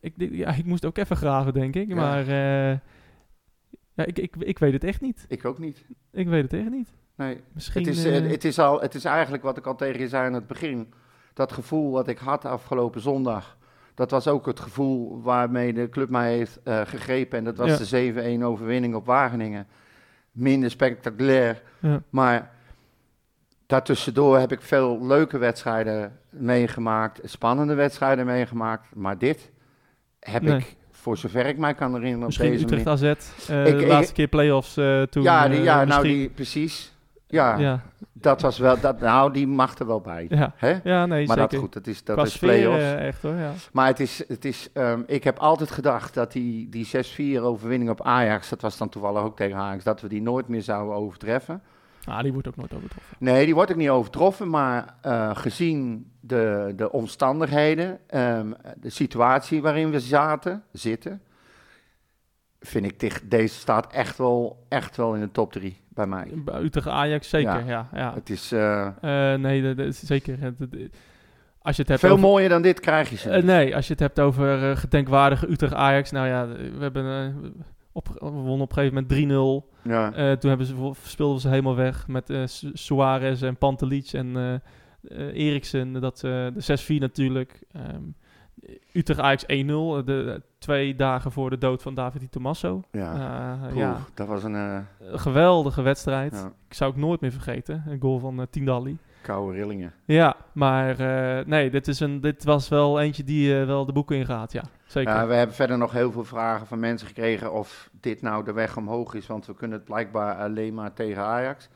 Ik, ja, ik moest ook even graven, denk ik. Ja. Maar eh, ja, ik, ik, ik weet het echt niet. Ik ook niet. Ik weet het echt niet. Nee. Misschien... Het is, eh, het, is al, het is eigenlijk wat ik al tegen je zei aan het begin. Dat gevoel wat ik had afgelopen zondag. Dat was ook het gevoel waarmee de club mij heeft gegrepen. En dat was Ja. de 7-1 overwinning op Wageningen. Minder spectaculair. Maar daartussendoor heb ik veel leuke wedstrijden meegemaakt. Spannende wedstrijden meegemaakt. Maar dit heb Nee. ik, voor zover ik mij kan herinneren, op Misschien deze Utrecht. AZ. eh, Ik- de ik- laatste keer play-offs eh, toen. Ja, die, eh, ja nou die, precies. Ja, Ja, dat was wel, dat, nou die mag er wel bij. ja. Hè? ja, nee, Maar zeker. dat goed, dat is, dat Qua is play-offs. echt hoor, ja. Maar het is, het is ehm, ik heb altijd gedacht dat die, die 6-4 overwinning op Ajax, dat was dan toevallig ook tegen Ajax, dat we die nooit meer zouden overtreffen. Ah, die wordt ook nooit overtroffen. Nee, die wordt ook niet overtroffen, maar eh, gezien de, de omstandigheden, ehm, de situatie waarin we zaten, zitten, vind ik dicht, deze staat echt wel, echt wel in de top 3 bij mij. Bij Utrecht Ajax zeker, Ja. ja. ja, Het is eh, Eh, nee, dat, is zeker. Als je het hebt veel over, mooier dan dit krijg je ze. Nee, als je het hebt over eh, gedenkwaardige Utrecht Ajax. Nou ja, we hebben eh, op, we wonnen op een gegeven moment 3-0. ja. Eh, toen hebben ze, speelden ze helemaal weg met Su- Suarez en Pantelic en eh, Eriksen, dat, de 6-4 natuurlijk. Ehm, Utrecht Ajax 1-0, de, twee dagen voor de dood van David Di Tommaso. Ja, Poeh, ja, dat was een geweldige wedstrijd. ja, Ik zou het nooit meer vergeten. Een goal van uh, Tindalli. koude rillingen. Ja, maar nee, dit, is een, dit was wel eentje die wel de boeken ingaat. Ja, zeker. We hebben verder nog heel veel vragen van mensen gekregen of dit nou de weg omhoog is, want we kunnen het blijkbaar alleen maar tegen Ajax.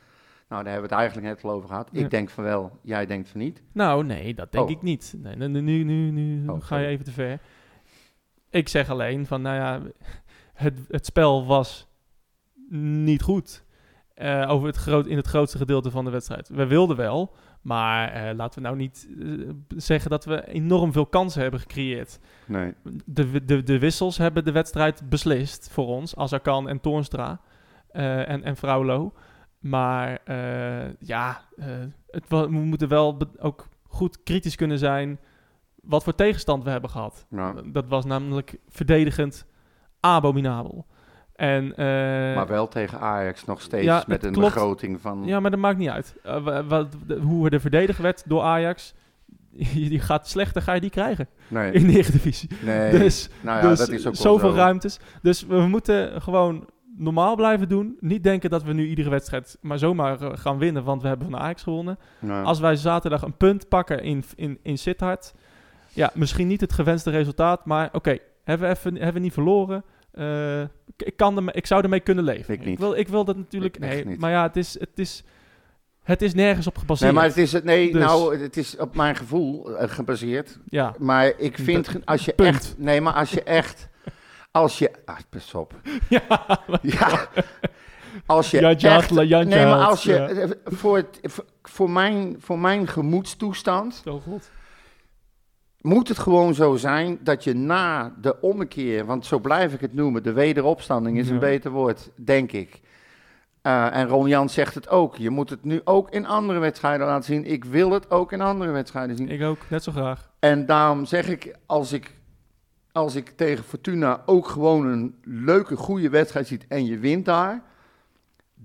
Nou, daar hebben we het eigenlijk net al over gehad. Ja. Ik denk van wel, jij denkt van niet. Nou, nee, dat denk Oh. ik niet. Nee, nu, nu, nu, nu Oh, ga je even te ver. Ik zeg alleen van, nou ja, het, het spel was niet goed. eh, over het groot, in het grootste gedeelte van de wedstrijd. We wilden wel, maar eh, laten we nou niet eh, zeggen dat we enorm veel kansen hebben gecreëerd. Nee. De, de, de wissels hebben de wedstrijd beslist voor ons. Azarkan en Toornstra eh, en, en Fraulo. Maar ja, het, we moeten wel ook goed kritisch kunnen zijn wat voor tegenstand we hebben gehad. Dat was namelijk verdedigend abominabel. En, eh, maar wel tegen Ajax nog steeds ja, met een klopt. begroting van... ja, maar dat maakt niet uit. Eh, wa- wat, de- hoe er verdedigd werd door Ajax, die gaat slechter, ga je die krijgen Nee, in de Eredivisie. nee. Dus nou ja, dus dat is ook zoveel zo. ruimtes. Dus we moeten gewoon normaal blijven doen. Niet denken dat we nu iedere wedstrijd maar zomaar eh, gaan winnen, want we hebben van Ajax gewonnen. Als wij zaterdag een punt pakken in, in, in Sittard, ja, misschien niet het gewenste resultaat, maar oké, hebben, we even, hebben we niet verloren. Eh, ik, ik kan ermee, ik zou ermee kunnen leven. Ik niet. wil, ik wil dat natuurlijk. Ik nee, maar ja, het is, het is, het is nergens op gebaseerd. Nee, maar het is, het, nee, Dus- nou, het is op mijn gevoel eh, gebaseerd. ja, Maar ik vind, als je Punt. echt... Nee, maar als je echt... Als je... Ah, pas op. ja, Ja. Als je echt... had- Jantje nee, maar als je... ja. Voor, het, voor- voor, mijn, voor mijn gemoedstoestand zo goed. Moet het gewoon zo zijn dat je na de ommekeer... Want zo blijf ik het noemen. De wederopstanding is Ja. een beter woord, denk ik. Eh, en Ron Jan zegt het ook. Je moet het nu ook in andere wedstrijden laten zien. Ik wil het ook in andere wedstrijden zien. Ik ook, net zo graag. En daarom zeg ik, als ik, als ik tegen Fortuna ook gewoon een leuke, goede wedstrijd ziet en je wint daar,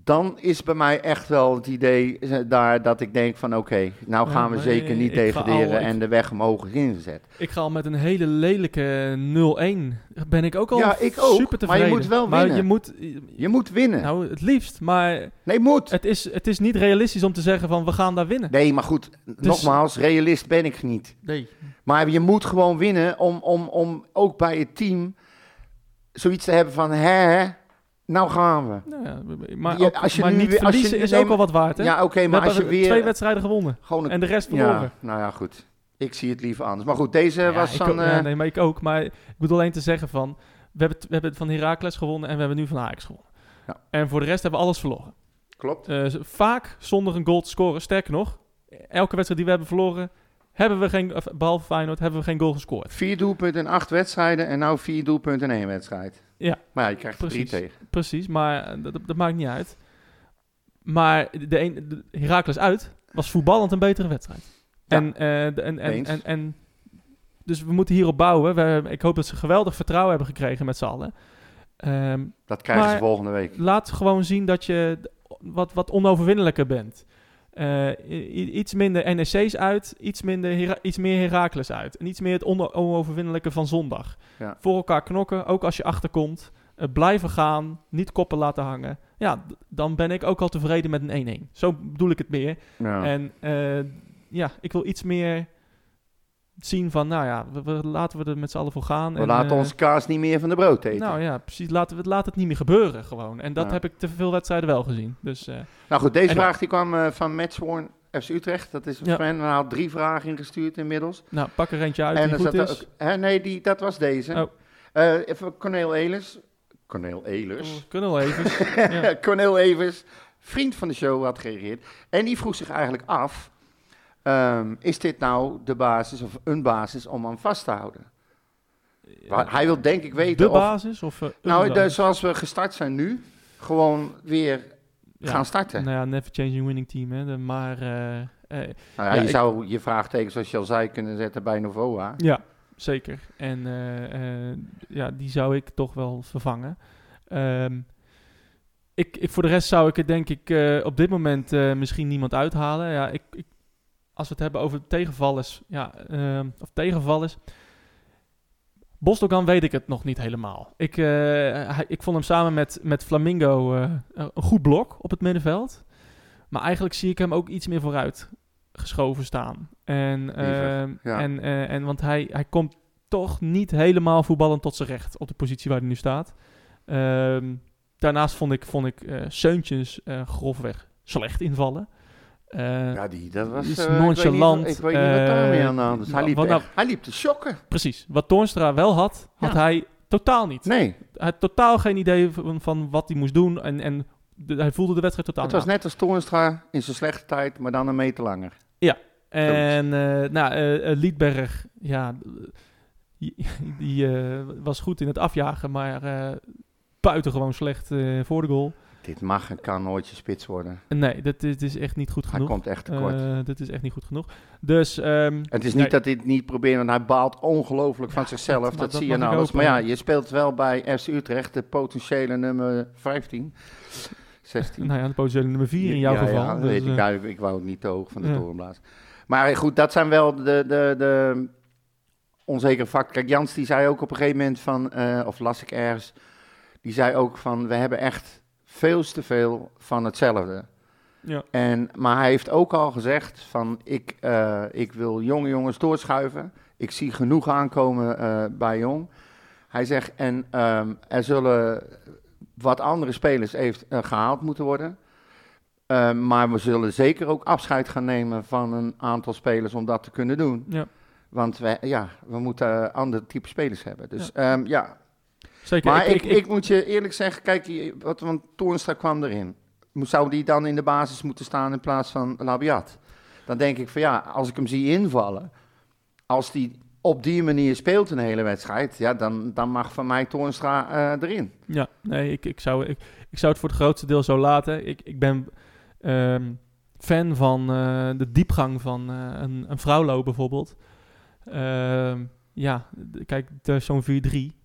dan is bij mij echt wel het idee eh, daar dat ik denk van oké, nou Ja, gaan we zeker niet al- degraderen en de weg omhoog ingezet. Ik ga al met een hele lelijke 0-1. Ben ik ook al Ja, ik ook, super maar je tevreden. moet wel Maar winnen. je moet, Je moet winnen. nou het liefst, maar nee, moet. het is, het is niet realistisch om te zeggen van we gaan daar winnen. Nee, maar goed, Dus- nogmaals, realist ben ik niet. Nee. Maar je moet gewoon winnen om, om, om ook bij het team zoiets te hebben van hè, nou gaan we. Nou ja, maar ook- als je maar nu niet als je- is ook al wat waard, hè? Ja, oké, maar als je weer twee wedstrijden gewonnen gewoon en de rest verloren. Ja, nou ja, goed. Ik zie het liever anders. Maar goed, deze Ja, was van... ook- eh, nee, maar ik ook. Maar ik bedoel alleen te zeggen van... We hebben, we hebben van Heracles gewonnen en we hebben nu van Ajax gewonnen. Ja. En voor de rest hebben we alles verloren. Klopt. Eh, vaak zonder een goal te scoren. Sterker nog, elke wedstrijd die we hebben verloren... Hebben we geen, behalve Feyenoord, hebben we geen goal gescoord. Vier doelpunten in acht wedstrijden en nou vier doelpunten in één wedstrijd. Ja. Maar ja, je krijgt er drie Precies. tegen. Precies, maar eh, dat, dat maakt niet uit. Maar de, een, de Heracles uit was voetballend een betere wedstrijd. Ja. En, eh, de- en, en, en, en, dus we moeten hierop bouwen. We, ik hoop dat ze geweldig vertrouwen hebben gekregen met z'n allen. Ehm, Dat krijgen ze volgende week. laat gewoon zien dat je wat, wat onoverwinnelijker bent. Eh, iets minder NEC's uit, iets, minder Hera- iets meer Heracles uit. En iets meer het ono- onoverwinnelijke van zondag. Ja. Voor elkaar knokken, ook als je achterkomt. eh, blijven gaan, niet koppen laten hangen. Ja, dan ben ik ook al tevreden met een 1-1. Zo bedoel ik het meer. Ja. En eh, ja, ik wil iets meer zien van, nou ja, we, we- laten we er met z'n allen voor gaan. We en, laten eh, onze kaas niet meer van de brood eten. nou ja, precies. Laten we het, laat het niet meer gebeuren gewoon. En dat Ja. heb ik te veel wedstrijden wel gezien. Dus eh, Nou goed, deze vraag die kwam eh, van Matchworn FC Utrecht. Dat is een Ja. fan. Had drie vragen ingestuurd inmiddels. nou, pak er eentje uit en die goed is. ook... Hè, nee, die, dat was deze. Oh. Even Corneel Elers. Corneel Elers. Oh, we even. ja. Cornel Evers, vriend van de show, had gereageerd. En die vroeg zich eigenlijk af: ehm, is dit nou de basis of een basis om aan vast te houden? Maar hij wil denk ik weten de of. basis? Of, eh, nou, de, basis? zoals we gestart zijn nu, gewoon weer Ja. gaan starten. Nou ja, never changing winning team. Hè. De, maar eh, eh, Nou ja, Ja, je ik- zou je vraagteken, zoals je al zei, kunnen zetten bij Novoa. ja, zeker. En eh, eh, ja, die zou ik toch wel vervangen. Ehm, ik, ik, voor de rest zou ik het denk ik eh, op dit moment eh, misschien niemand uithalen. Ja, ik, ik, als we het hebben over tegenvallers, ja, ehm, of tegenvallers. Bosdogan weet ik het nog niet helemaal. Ik, eh, hij- ik vond hem samen met, met Flamingo eh, een goed blok op het middenveld. Maar eigenlijk zie ik hem ook iets meer vooruit geschoven staan. En, Liever, ehm, ja. en, eh, en want hij, hij komt toch niet helemaal voetballend tot zijn recht op de positie waar hij nu staat. Ehm, daarnaast vond ik, vond ik Seuntjes grofweg slecht invallen. Eh, Ja, die, dat was... is eh, ik weet niet- nonchalant, Ik weet niet, wat daarmee eh, aan de hand is. Hij nou, liep, nou- hij liep te shocken. Precies. Wat Toornstra wel had, had Ja. hij totaal niet. Nee, Hij had totaal geen idee van, van wat hij moest doen. En, en de- hij voelde de wedstrijd totaal het was net als Toornstra in zijn slechte tijd, maar dan een meter langer. En eh, nou, Liedberg, ja, die, die eh, was goed in het afjagen, maar eh buitengewoon slecht eh, voor de goal. Dit mag en kan nooit je spits worden. Nee, dat, dit is echt niet goed Hij genoeg. komt echt tekort. Eh, dit is echt niet goed genoeg. Dus ehm, het is nee. niet dat hij het niet probeert, want hij baalt ongelooflijk van zichzelf. dat- Dat, dat zie je nou alles. Maar ja, je speelt wel bij FC Utrecht, de potentiële nummer 15. 16. nou ja, de potentiële nummer 4 in jouw Ja, geval. Ja, dat Dus, weet ik. eh, Ja, ik, ik wou het niet te hoog van de toren blazen. Maar goed, dat zijn wel de, de, de onzekere facten. Kijk, Jans die zei ook op een gegeven moment van, eh, of las ik ergens, die zei ook van, we hebben echt veel te veel van hetzelfde. ja. En, maar hij heeft ook al gezegd van, ik, eh, ik wil jonge jongens doorschuiven. Ik zie genoeg aankomen eh, bij jong. Hij zegt, en ehm, er zullen wat andere spelers heeft, eh, gehaald moeten worden. Maar we zullen zeker ook afscheid gaan nemen van een aantal spelers om dat te kunnen doen. ja, Want wij, ja, we moeten andere type spelers hebben. Dus ja, ja. Zeker. Maar ik, ik, moet je eerlijk zeggen, kijk, wat, want Toornstra kwam erin. Zou die dan in de basis moeten staan in plaats van Labiat? Dan denk ik van ja, als ik hem zie invallen, als die op die manier speelt een hele wedstrijd, ja, dan, dan mag van mij Toornstra eh, erin. Ja, nee, ik, ik, zou, ik, ik zou het voor het grootste deel zo laten. Ik, ik ben ehm, fan van eh, de diepgang van eh, een, een vrouwlo bijvoorbeeld. Ehm, ja, kijk, zo'n 4-3,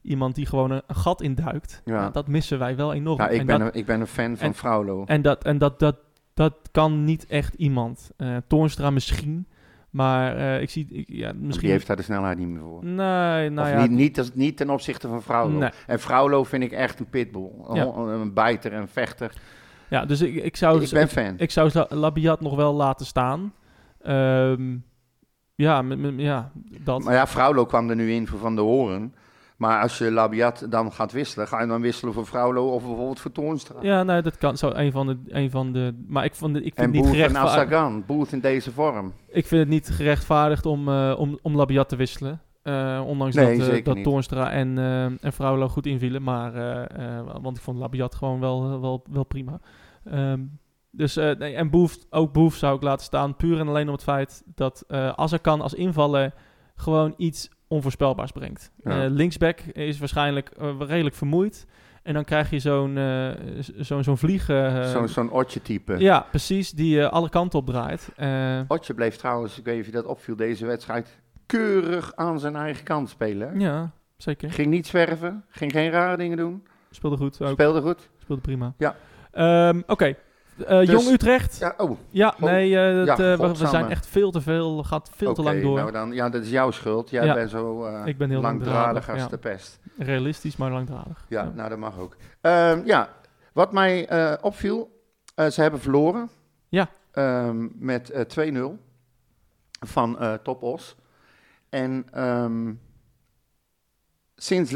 iemand die gewoon een, een gat induikt, Ja. dat missen wij wel enorm. Ja, ik, en ben dat, een, ik ben een fan van en- Fraulo. en dat, en dat, dat, dat kan niet echt iemand. Toornstra misschien, maar eh, ik zie, ik, ja, misschien... Die heeft daar de snelheid niet meer voor. Nee, nou of ja, niet, niet, niet ten opzichte van Fraulo. Nee. En Fraulo vind ik echt een pitbull. Een, Ja. hon- een bijter, een vechter. ja, dus ik, ik zou... ik ben fan. Ik zou La- Labiat nog wel laten staan. Ehm, ja, ja, dat. Maar ja, Fraulo kwam er nu in voor Van de Horen. Maar als je Labiat dan gaat wisselen, ga je dan wisselen voor Fraulo of bijvoorbeeld voor Toornstra? Ja, nee, dat kan. Zo een van de, een van de. Maar ik vond, ik vind, en het niet Booth en gerechtvaardigd, Asagan, Booth in deze vorm. ik vind het niet gerechtvaardigd om, eh, om, om Labiat te wisselen. Eh, ondanks Nee, dat, niet. Toornstra en, en Fraulo goed invielen. Maar, want ik vond Labiat gewoon wel, wel, wel prima. Ehm, dus, eh, nee, en Boef, ook Boef zou ik laten staan. Puur en alleen om het feit dat uh, Azarkan als invaller gewoon iets onvoorspelbaars brengt. Ja. Eh, linksback is waarschijnlijk redelijk vermoeid. En dan krijg je zo'n zo'n zo'n vliegen... Zo'n zo'n Otje-type. ja, precies, die alle kanten op draait. Otje bleef trouwens, ik weet niet of je dat opviel, deze wedstrijd keurig aan zijn eigen kant spelen. ja, zeker. Ging niet zwerven, ging geen rare dingen doen. Speelde goed ook. Speelde goed. Speelde prima. Ja. Ehm, Oké. Dus- Jong Utrecht. Ja, Ja, oh, nee, eh, dat, Ja, eh, we- zijn echt veel te veel, gaat veel te lang door. nou dan, ja, dat is jouw schuld. Jij Ja. bent zo eh, Ik ben heel langdradig als de pest. Realistisch, maar langdradig. Ja, nou dat mag ook. Ehm, ja, wat mij eh, opviel, eh, ze hebben verloren. Ja. Ehm, met eh, 2-0 van eh Top Os. En ehm, sinds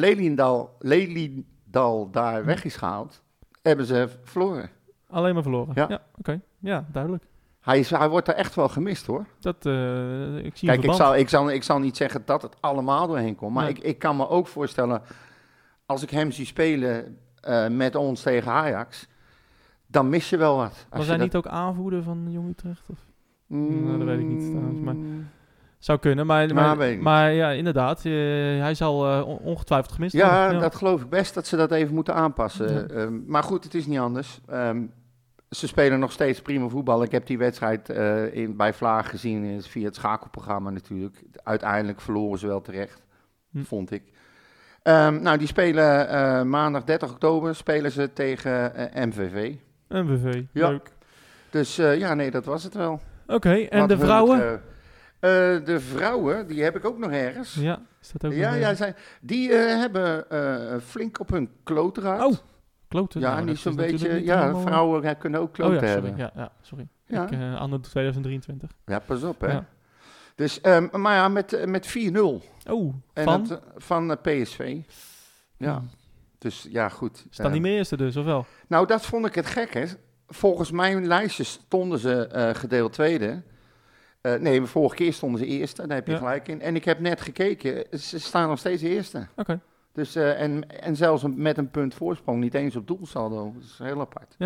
Lelindal daar weg is gehaald, hebben ze verloren. Alleen maar verloren. Ja. Oké. Ja, duidelijk. Hij, is, hij wordt er echt wel gemist hoor. Dat, eh, ik zie Kijk, ik zal, ik, zal, ik zal niet zeggen dat het allemaal doorheen komt. Maar Nee. ik, ik kan me ook voorstellen, als ik hem zie spelen eh, met ons tegen Ajax, dan mis je wel wat. Was hij dat- niet ook aanvoerder van Jong Utrecht? Of? Mm, Nou, dat weet ik niet trouwens, maar- Zou kunnen, maar, maar, maar ja, inderdaad. eh, hij zal eh, on- ongetwijfeld gemist Ja, worden. dat geloof ik best dat ze dat even moeten aanpassen. Ja. Ehm, maar goed, het is niet anders. Ehm, ze spelen nog steeds prima voetbal. Ik heb die wedstrijd eh, in, bij Vlaag gezien via het schakelprogramma natuurlijk. Uiteindelijk verloren ze wel terecht, Hm. vond ik. Ehm, nou, die spelen maandag 30 oktober spelen ze tegen MVV. MVV, Ja. leuk. Dus ja, nee, dat was het wel. Oké, en de vrouwen? Eh, de vrouwen, die heb ik ook nog ergens. Ja, Ja, is dat ook ja, een, eh, zij, die eh, hebben eh, flink op hun kloot gehad. Oh, kloten? ja, Nou, niet zo'n beetje. niet Ja, helemaal- vrouwen kunnen ook Oh kloten ja, sorry. hebben. Ja, ja, sorry. Ja. Ik, anno 2023. Ja, pas op, hè. Ja. Dus, ehm, maar ja, met, met 4-0. Oh, En van? dat, van PSV. Ja, Hmm. dus ja, goed. Staan Eh, die meer eerste dus, of wel? Nou, dat vond ik het gek, hè. Volgens mijn lijstje stonden ze eh, gedeeld tweede. Eh, nee, de vorige keer stonden ze eerste, daar heb je Ja. gelijk in. En ik heb net gekeken, ze staan nog steeds eerste. Oké. Dus, eh, en, en zelfs met een punt voorsprong, niet eens op doelsaldo. Dat is heel apart.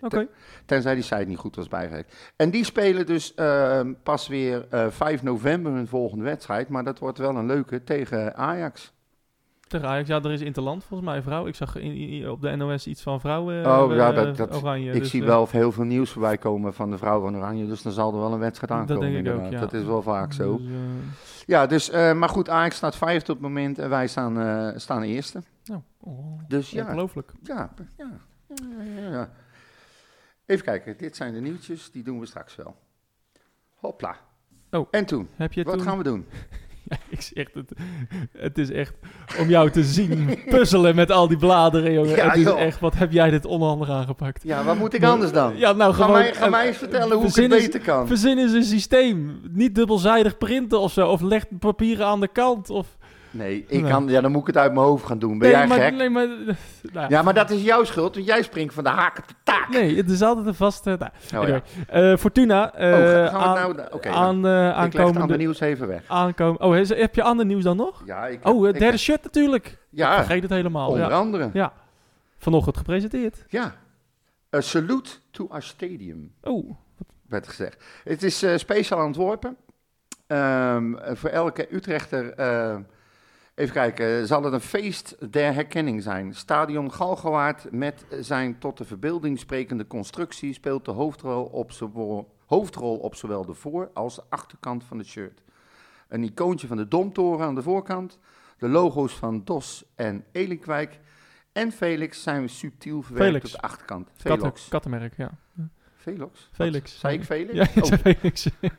Oké. Tenzij die site niet goed was bijgewerkt. En die spelen dus eh, pas weer eh 5 november hun volgende wedstrijd. Maar dat wordt wel een leuke tegen Ajax. Tegen Ajax, ja, er is Interland volgens mij vrouw. Ik zag in, in- op de NOS iets van vrouwen Oh, ja, eh, dat- dat- oranje. ik dus, zie eh, wel heel veel nieuws voorbij komen van de vrouw van Oranje. Dus dan zal er wel een wedstrijd Dat aankomen. denk ik ook, ja. Dat is wel vaak zo. dus, eh, Ja, dus, maar goed, Ajax staat vijfde op het moment en wij staan, staan eerste. nou, oh, Dus ja, ongelooflijk. ja, ja, ja, ja, ja. Even kijken, dit zijn de nieuwtjes, die doen we straks wel. Hopla. Oh. En toen, Heb je wat toen... gaan we doen? Ik zeg het, het is echt om jou te zien puzzelen met al die bladeren, jongen. Ja, het is joh. echt, wat heb jij dit onhandig aangepakt. Ja, wat moet ik anders dan? Ja, nou Ga gewoon... mij, ga mij eens vertellen hoe ik het beter kan. Verzin eens een systeem. Niet dubbelzijdig printen of zo. Of leg papieren aan de kant. Of... Nee, ik kan, ja, dan moet ik het uit mijn hoofd gaan doen. Ben nee, jij maar, gek? Nee, maar... nou, Ja, maar dat is jouw schuld, want jij springt van de haak op de taak. Nee, het is altijd een vaste... Nou, Oh, anyway. ja. Eh, Fortuna. eh, Oh, het aan, nou... Oké, aan, eh, ik aankomende... nieuws even weg. aankomen, oh, heb je ander nieuws dan nog? Ja, ik Oh, heb- derde heb- shirt natuurlijk. Ja, Vergeet het helemaal. onder Ja. andere. ja. Vanochtend gepresenteerd. Ja. A salute to our stadium, Oh, werd gezegd. Het is eh, speciaal ontworpen. Ehm, eh, voor elke Utrechter... even kijken, zal het een feest der herkenning zijn. Stadion Galgenwaard met zijn tot de verbeelding sprekende constructie... speelt de hoofdrol op, zowel, hoofdrol op zowel de voor- als de achterkant van het shirt. Een icoontje van de Domtoren aan de voorkant... De logo's van DOS en Elinkwijk en Felix zijn subtiel verwerkt Felix. op de achterkant. katten, Velox. kattenmerk, ja. Velox? Felix. Wat? Zei ik Felix? Ja, ik Oh, zei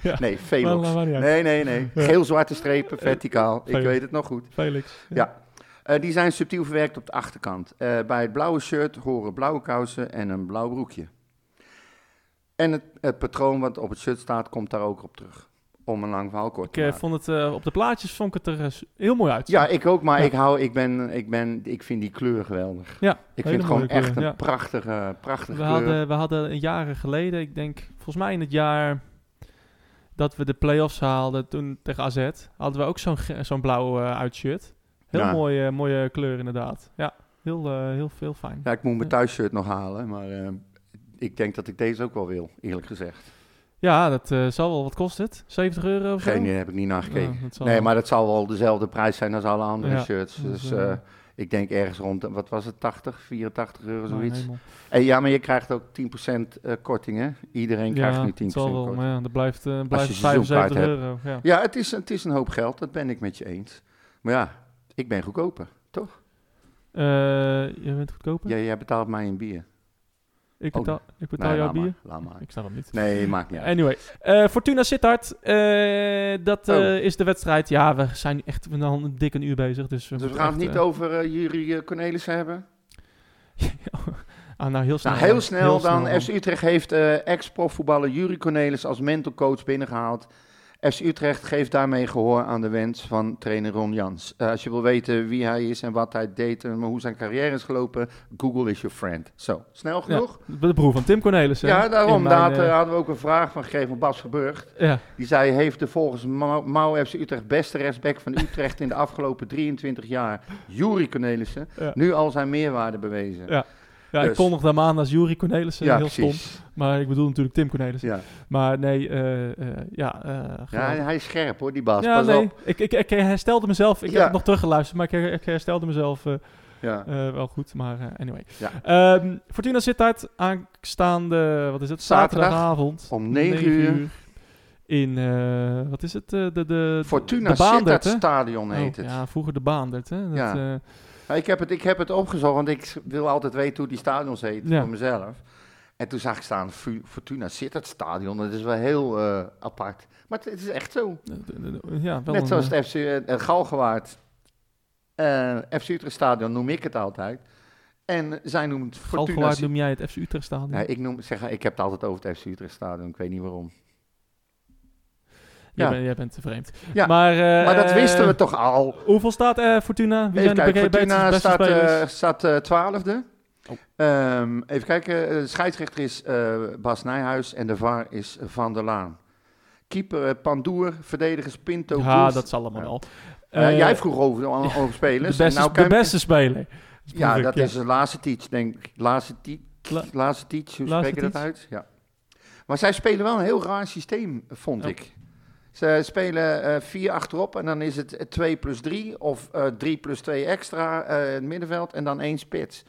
Felix. nee, Velox. Uit. Nee, nee, nee. Geel-zwarte strepen, verticaal. Ik Felix. weet het nog goed. Felix. Ja. Eh, die zijn subtiel verwerkt op de achterkant. Eh, bij het blauwe shirt horen blauwe kousen en een blauw broekje. En het, het patroon wat op het shirt staat, komt daar ook op terug. Om een lang verhaal kort Ik te eh, maken. vond het eh, op de plaatjes vond ik het er eh, heel mooi uit. Ja, ik ook, maar Ja. ik, hou, ik, ben, ik, ben, ik vind die kleur geweldig. Ja, Ik vind het gewoon echt kleur, een ja. prachtige, prachtige We kleur. hadden, we hadden jaren geleden, ik denk volgens mij in het jaar dat we de play-offs haalden toen tegen AZ, hadden we ook zo'n zo'n blauw eh uitshirt. Heel Ja. mooie, mooie kleur inderdaad. Ja, heel, eh, heel, heel fijn. Ja, ik moet mijn thuisshirt nog halen, maar eh, ik denk dat ik deze ook wel wil, eerlijk gezegd. Ja, dat zal wel, wat kost het? 70 euro of zo? Geen idee, heb ik niet naar gekeken. Ja, nee, maar dat zal wel dezelfde prijs zijn als alle andere Ja, shirts. dus, Dus ik denk ergens rond, wat was het, 80, 84 euro, Oh, zoiets. En ja, maar je krijgt ook 10% eh, korting, hè? Iedereen krijgt Ja, nu 10% het zal wel, korting. maar ja, dat blijft, eh, je blijft seizoenkaart 75 euro. Ja. Ja, het is, het is een hoop geld, dat ben ik met je eens. Maar ja, ik ben goedkoper, toch? Eh, je bent goedkoper? Jij, jij betaalt mij een bier. Ik Oh, betaal, ik betaal Nee, jouw bier? Maar, laat maar. Ik snap hem niet. Nee, maakt niet uit. Anyway, eh, Fortuna Sittard, eh, dat eh, Oh. is de wedstrijd. Ja, we zijn echt we zijn al een dik een uur bezig. Dus we, Dus we gaan het niet eh, over eh Jurie eh, Cornelissen hebben? ah, nou, heel snel. Nou, heel snel dan. snel FC Utrecht heeft eh, ex-profvoetballer Jurie Cornelis als mentorcoach binnengehaald. FC Utrecht geeft daarmee gehoor aan de wens van trainer Ron Jans. Eh, als je wil weten wie hij is en wat hij deed en hoe zijn carrière is gelopen, Google is your friend. Zo, snel genoeg? De broer van Tim Cornelissen. Ja, daarom. In mijn, Daar eh, hadden we ook een vraag van gegeven van Bas Verburgt. ja. Die zei, heeft de volgens Mau Mau FC Utrecht beste rechtsback van Utrecht in de afgelopen 23 jaar, Jurie Cornelissen, Ja. nu al zijn meerwaarde bewezen? Ja. Ja, ik Dus- kondigde hem aan als Jurie Cornelissen. Ja, heel stom. Maar ik bedoel natuurlijk Tim Cornelissen. Ja. Maar nee, eh, eh, ja. eh, ja, hij is scherp hoor, die Bas. Ja, Pas nee. op. Ik, ik, ik herstelde mezelf. Ik heb het nog teruggeluisterd, maar ik, ik herstelde mezelf Ja. wel goed. Maar anyway. Ja. Ehm, Fortuna zit uit aanstaande, wat is het? Zaterdag Zaterdagavond. om 9 uur. In, wat is het? de, de, Fortuna de Baandert, Sittard? Stadion heet Oh, het. Ja, vroeger de Baandert, hè? Dat, Ja. Nou, ik, heb het, ik heb het opgezocht, want ik wil altijd weten hoe die stadions heet Ja. voor mezelf. En toen zag ik staan, Fortuna zit het stadion. Dat is wel heel eh, apart. Maar het, het is echt zo. Eh, Ja, wel Net zoals eh, het FC uh, Galgenwaard. eh FC Utrecht stadion noem ik het altijd. En zij noemt Fortuna... Galgenwaard noem jij het FC Utrecht stadion. Nee, ik, noem, zeg, ik heb het altijd over het FC Utrecht stadion. Ik weet niet waarom. Jij, ja. bent, jij bent te vreemd. Ja, Maar, eh, Maar dat wisten we eh, toch al. Hoeveel staat eh, Fortuna? Wie Even zijn kijken, Fortuna beste staat, eh, staat twaalfde. Oh. Ehm, even kijken, de scheidsrechter is Bas Nijhuis en de VAR is Van der Laan. Keeper Pandoer, verdedigers Pinto, ja, dat zal allemaal wel. Jij vroeg over, over spelers. de beste, Nou, de beste speler. Ja, ik, dat is de laatste teach, denk ik. Laatste teach, La- laatste teach hoe Laatste spreek je dat uit? Ja. Maar zij spelen wel een heel raar systeem, vond Ja. ik. Ze spelen eh, vier achterop en dan is het eh, 2 plus 3 of eh 3 plus 2 extra eh, in het middenveld en dan één spits.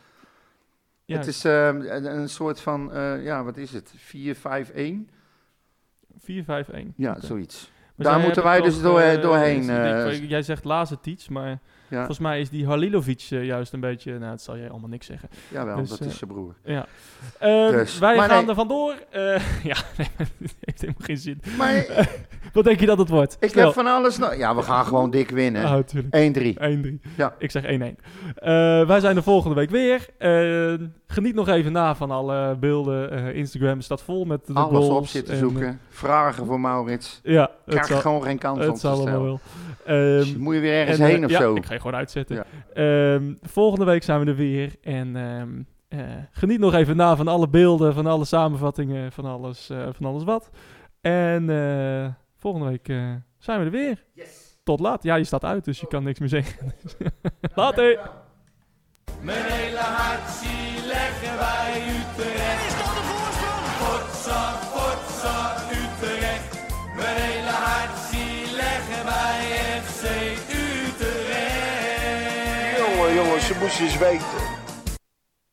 Ja, Het is eh, een, een soort van, eh, ja, wat is het? 4-5-1? 4-5-1. Ja, zoiets. Maar Daar moeten wij dus door- eh, doorheen, eh, ik- jij zegt Lazetic, maar Ja, volgens mij is die Halilovic eh, juist een beetje... Nou, dat zal jij allemaal niks zeggen. jawel, dus, dat eh, is zijn broer. Ja. Eh, Dus, wij maar gaan nee. er vandoor. Eh, ja, nee, heeft helemaal geen zin. Maar Wat denk je dat het wordt? ik Snel. heb van alles... ja, we gaan gewoon dik winnen. Ah, natuurlijk. 1-3. 1-3. Ja. Ik zeg 1-1. Eh, wij zijn er volgende week weer. Eh, geniet nog even na van alle beelden. Eh, Instagram staat vol met de Alles goals. op zitten en, zoeken. Vragen voor Maurits. eh, ja, het Krijg zal, gewoon geen kans om het te zal allemaal stellen. wel. Ehm, Moet je weer ergens en, eh, heen of ja, zo? ik ga je gewoon uitzetten. Ja. Ehm, volgende week zijn we er weer. En ehm, eh, geniet nog even na van alle beelden, van alle samenvattingen, van alles, eh, van alles wat. En eh, volgende week eh, zijn we er weer. Tot laat. Ja, je staat uit, dus je kan niks meer zeggen. Later. Mijn hele hart zie leggen wij Utrecht. Is Moesten eens weten.